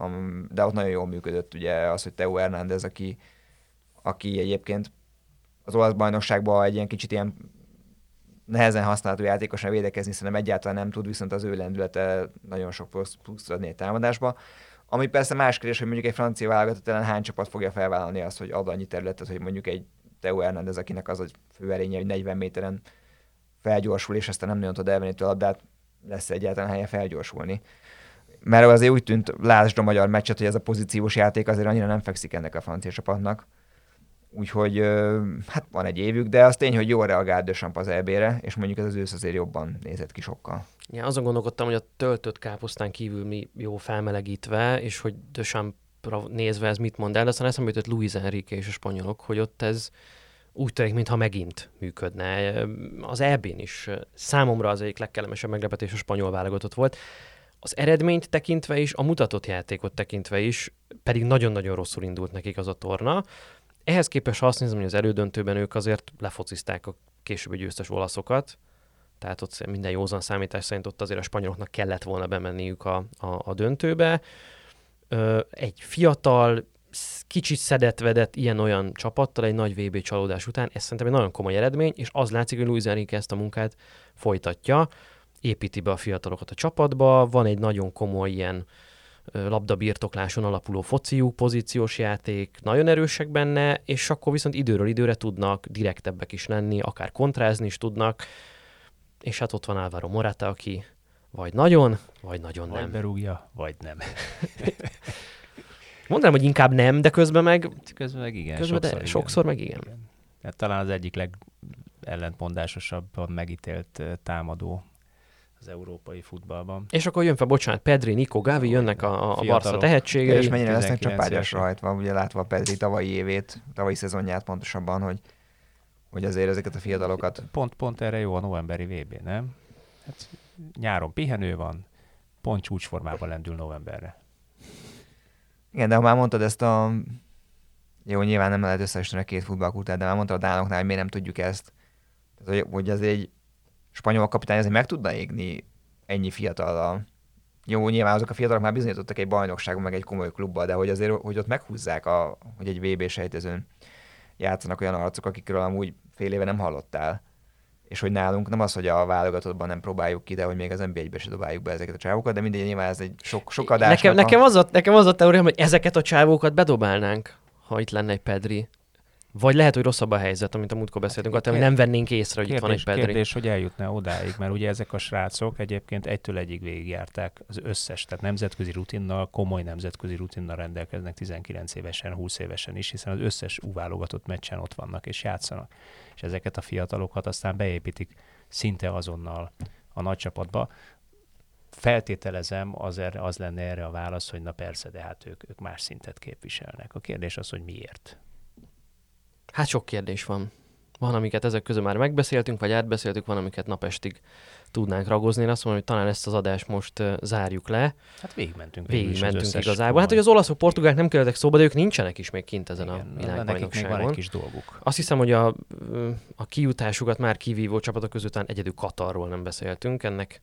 de ott nagyon jól működött ugye az, hogy Teo Hernández, aki, aki egyébként az olasz bajnokságban egy ilyen kicsit ilyen nehezen használható játékosan védekezni, szerintem egyáltalán nem tud, viszont az ő lendülete nagyon sok plusz, adni egy támadásba. Ami persze más kérdés, hogy mondjuk egy francia válogatott ellen hány csapat fogja felvállalni azt, hogy ad annyi területet, hogy mondjuk egy Teo Hernández, akinek az a fő erénye, hogy 40 méteren felgyorsul, és aztán nem nagyon tud elvenni a labdát, lesz egyáltalán helye felgyorsulni. Mert azért úgy tűnt, lásd a magyar meccset, hogy ez a pozíciós játék azért annyira nem fekszik ennek a francia csapatnak. Úgyhogy hát van egy évük, de az tény, hogy jól reagált Deschamps az EB-re, és mondjuk ez az ősz azért jobban nézett ki sokkal. Ja, azon gondolkodtam, hogy a töltött káposztán kívül mi jó felmelegítve, és hogy Dechampra nézve ez mit mond el, aztán eszembe jutott Luis Enrique és a spanyolok, hogy ott ez úgy tűnik, mintha megint működne. Az EB-n is számomra az egyik legkellemesebb meglepetés a spanyol válogatott volt. Az eredményt tekintve is, a mutatott játékot tekintve is, pedig nagyon-nagyon rosszul indult nekik az a torna. Ehhez képest, ha azt nézem, hogy az elődöntőben ők azért lefocizták a későbbi győztes olaszokat, tehát ott minden józan számítás szerint ott azért a spanyoloknak kellett volna bemenniük a, a, a döntőbe. Ö, egy fiatal, kicsit szedett-vedett ilyen-olyan csapattal egy nagy VB csalódás után, ez szerintem egy nagyon komoly eredmény, és az látszik, hogy Luis Enrique ezt a munkát folytatja, építi be a fiatalokat a csapatba, van egy nagyon komoly ilyen labdabirtokláson alapuló fociuk, pozíciós játék, nagyon erősek benne, és akkor viszont időről időre tudnak direktebbek is lenni, akár kontrázni is tudnak, és hát ott van Álvaro Morata, aki vagy nagyon, vagy nagyon Vagy nem. berúgja, vagy nem. Mondanám, hogy inkább nem, de közben meg, Közben meg igen, közben sokszor, de igen. sokszor meg igen. Hát talán az egyik legellentmondásosabban megítélt támadó az európai futballban. És akkor jön fel, bocsánat, Pedri, Nico, Gavi, jönnek a, a, Barca tehetségei. És mennyire lesznek 19 csapágyasra évesek. hajtva, ugye látva a Pedri tavalyi évét, tavalyi szezonját pontosabban, hogy, hogy azért ezeket a fiatalokat Pont, pont erre jó a novemberi VB, nem? Hát nyáron pihenő van, pont csúcsformában lendül novemberre. Igen, de ha már mondtad ezt a... Jó, nyilván nem lehet összehasonlítani a két futballkultúrát, de már mondtad a dánoknál, hogy miért nem tudjuk ezt. Tehát, hogy, hogy azért egy spanyol kapitány azért meg tudna égni ennyi fiatallal. Jó, nyilván azok a fiatalok már bizonyítottak egy bajnokságon, meg egy komoly klubban, de hogy azért, hogy ott meghúzzák, a, hogy egy VB sejtezőn játszanak olyan arcok, akikről amúgy fél éve nem hallottál. És hogy nálunk nem az, hogy a válogatottban nem próbáljuk ki, de hogy még az NB1-be se dobáljuk be ezeket a csávokat, de mindegy, nyilván ez egy sok, sok adás. Nekem, nekem, az a, nekem az a teóriám, hogy ezeket a csávókat bedobálnánk, ha itt lenne egy Pedri. Vagy lehet, hogy rosszabb a helyzet, amit a múltkor beszéltünk, hát, hogy nem vennénk észre, hogy itt van egy Kérdés, Pedri. kérdés, hogy eljutna odáig, mert ugye ezek a srácok egyébként egytől egyig végigjárták az összes, tehát nemzetközi rutinnal, komoly nemzetközi rutinnal rendelkeznek 19 évesen, 20 évesen is, hiszen az összes U válogatott meccsen ott vannak és játszanak. És ezeket a fiatalokat aztán beépítik szinte azonnal a nagy csapatba. Feltételezem, az, erre, az lenne erre a válasz, hogy na persze, de hát ők, ők más szintet képviselnek. A kérdés az, hogy miért. Hát sok kérdés van. Van, amiket ezek közül már megbeszéltünk, vagy átbeszéltük, van, amiket napestig tudnánk ragozni. Én azt mondom, hogy talán ezt az adást most uh, zárjuk le. Hát végigmentünk. Végigmentünk igazából. Hát, hogy az olaszok, portugálok nem kerültek szóba, de ők nincsenek is még kint ezen Igen, a még van világbajnokságon. egy kis dolguk. Azt hiszem, hogy a, a kijutásukat már kivívó csapatok között egyedül Katarról nem beszéltünk. Ennek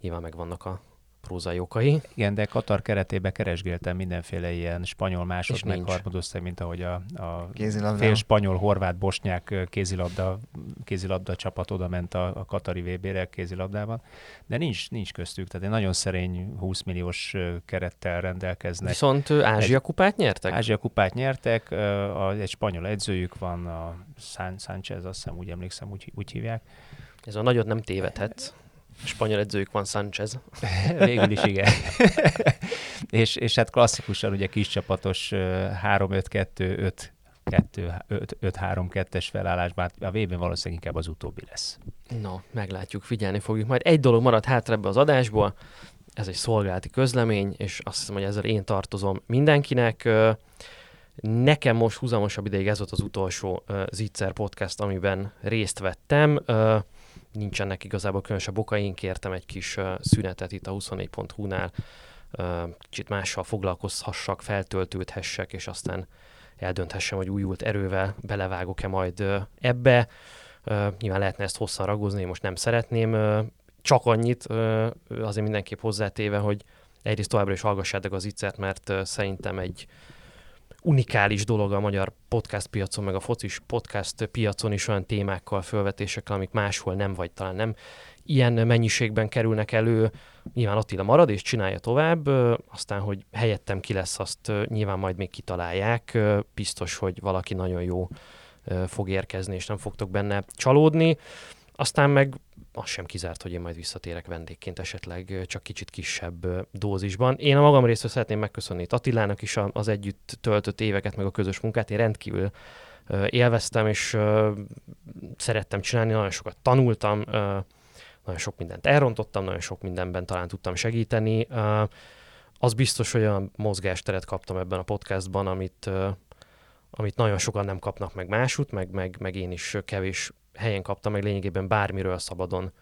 nyilván megvannak a prózai okai. Igen, de Katar keretében keresgéltem mindenféle ilyen spanyol másod, meg harmadosztály, mint ahogy a, a Kézilabda. fél spanyol, horvát, bosnyák kézilabda, kézilabda csapat oda ment a, a Katari VB-re kézilabdában, de nincs, nincs köztük, tehát egy nagyon szerény 20 milliós kerettel rendelkeznek. Viszont Ázsia kupát nyertek? Ázsia kupát nyertek, a, egy spanyol edzőjük van, a San, Sánchez, azt hiszem úgy emlékszem, úgy, úgy hívják. Ez a nagyot nem tévedhet. Spanyol edzőjük van Sanchez. Végül is igen. és, és hát klasszikusan ugye kis csapatos ö, 3-5-2-5 5-3-2-es felállásban, a VB-ben valószínűleg inkább az utóbbi lesz. No, meglátjuk, figyelni fogjuk. Majd egy dolog maradt hátra ebbe az adásból, ez egy szolgálati közlemény, és azt hiszem, hogy ezzel én tartozom mindenkinek. Nekem most húzamosabb ideig ez volt az utolsó Zitzer podcast, amiben részt vettem. Nincsenek igazából különösebb okai, én kértem egy kis szünetet itt a 24.hu-nál, uh, kicsit mással foglalkozhassak, feltöltődhessek, és aztán eldönthessem, hogy újult erővel belevágok-e majd ebbe. Nyilván lehetne ezt hosszan ragozni, most nem szeretném. Csak annyit azért mindenképp hozzátéve, hogy egyrészt továbbra is hallgassátok az Zitzert, mert szerintem egy unikális dolog a magyar podcast piacon, meg a focis podcast piacon is olyan témákkal, felvetésekkel, amik máshol nem, vagy talán nem ilyen mennyiségben kerülnek elő. Nyilván Attila marad és csinálja tovább, aztán, hogy helyettem ki lesz, azt nyilván majd még kitalálják. Biztos, hogy valaki nagyon jó fog érkezni, és nem fogtok benne csalódni. Aztán meg az sem kizárt, hogy én majd visszatérek vendégként esetleg csak kicsit kisebb dózisban. Én a magam részről szeretném megköszönni itt is az együtt töltött éveket, meg a közös munkát. Én rendkívül élveztem, és szerettem csinálni, nagyon sokat tanultam, nagyon sok mindent elrontottam, nagyon sok mindenben talán tudtam segíteni. Az biztos, hogy olyan mozgásteret kaptam ebben a podcastban, amit, amit nagyon sokan nem kapnak meg másút, meg, meg, meg én is kevés helyen kaptam, meg lényegében bármiről szabadon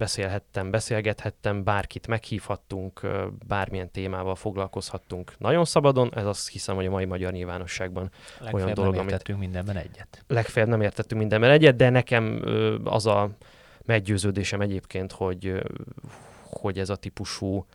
beszélhettem, beszélgethettem, bárkit meghívhattunk, bármilyen témával foglalkozhattunk nagyon szabadon. Ez azt hiszem, hogy a mai magyar nyilvánosságban Legfeljebb dolog, nem amit- értettünk mindenben egyet. legfeljebb nem értettünk mindenben egyet, de nekem az a meggyőződésem egyébként, hogy, hogy ez a típusú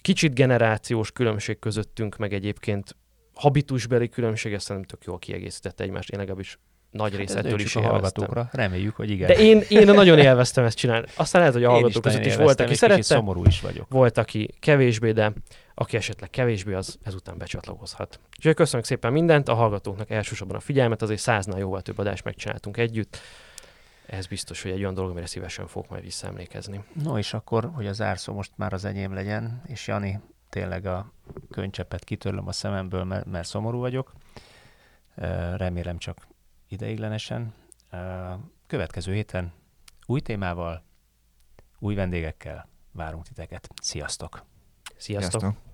kicsit generációs különbség közöttünk, meg egyébként habitusbeli különbség, ezt szerintem tök jól kiegészítette egymást. Én legalábbis nagy ettől is a élveztem. hallgatókra. Reméljük, hogy igen. De én, én nagyon élveztem ezt csinálni. Aztán lehet, hogy a hallgatók nagyon között is volt, élveztem, aki szerette, szomorú is vagyok. volt, aki kevésbé, de aki esetleg kevésbé, az ezután becsatlakozhat. Úgyhogy köszönök szépen mindent, a hallgatóknak elsősorban a figyelmet, azért száznál jóval több adást megcsináltunk együtt. Ez biztos, hogy egy olyan dolog, amire szívesen fogok majd visszaemlékezni. No és akkor, hogy az árszó most már az enyém legyen, és Jani, tényleg a könycsepet kitörlöm a szememből, mert, mert szomorú vagyok. Remélem csak ideiglenesen. Következő héten új témával, új vendégekkel várunk titeket. Sziasztok! Sziasztok! Sziasztok.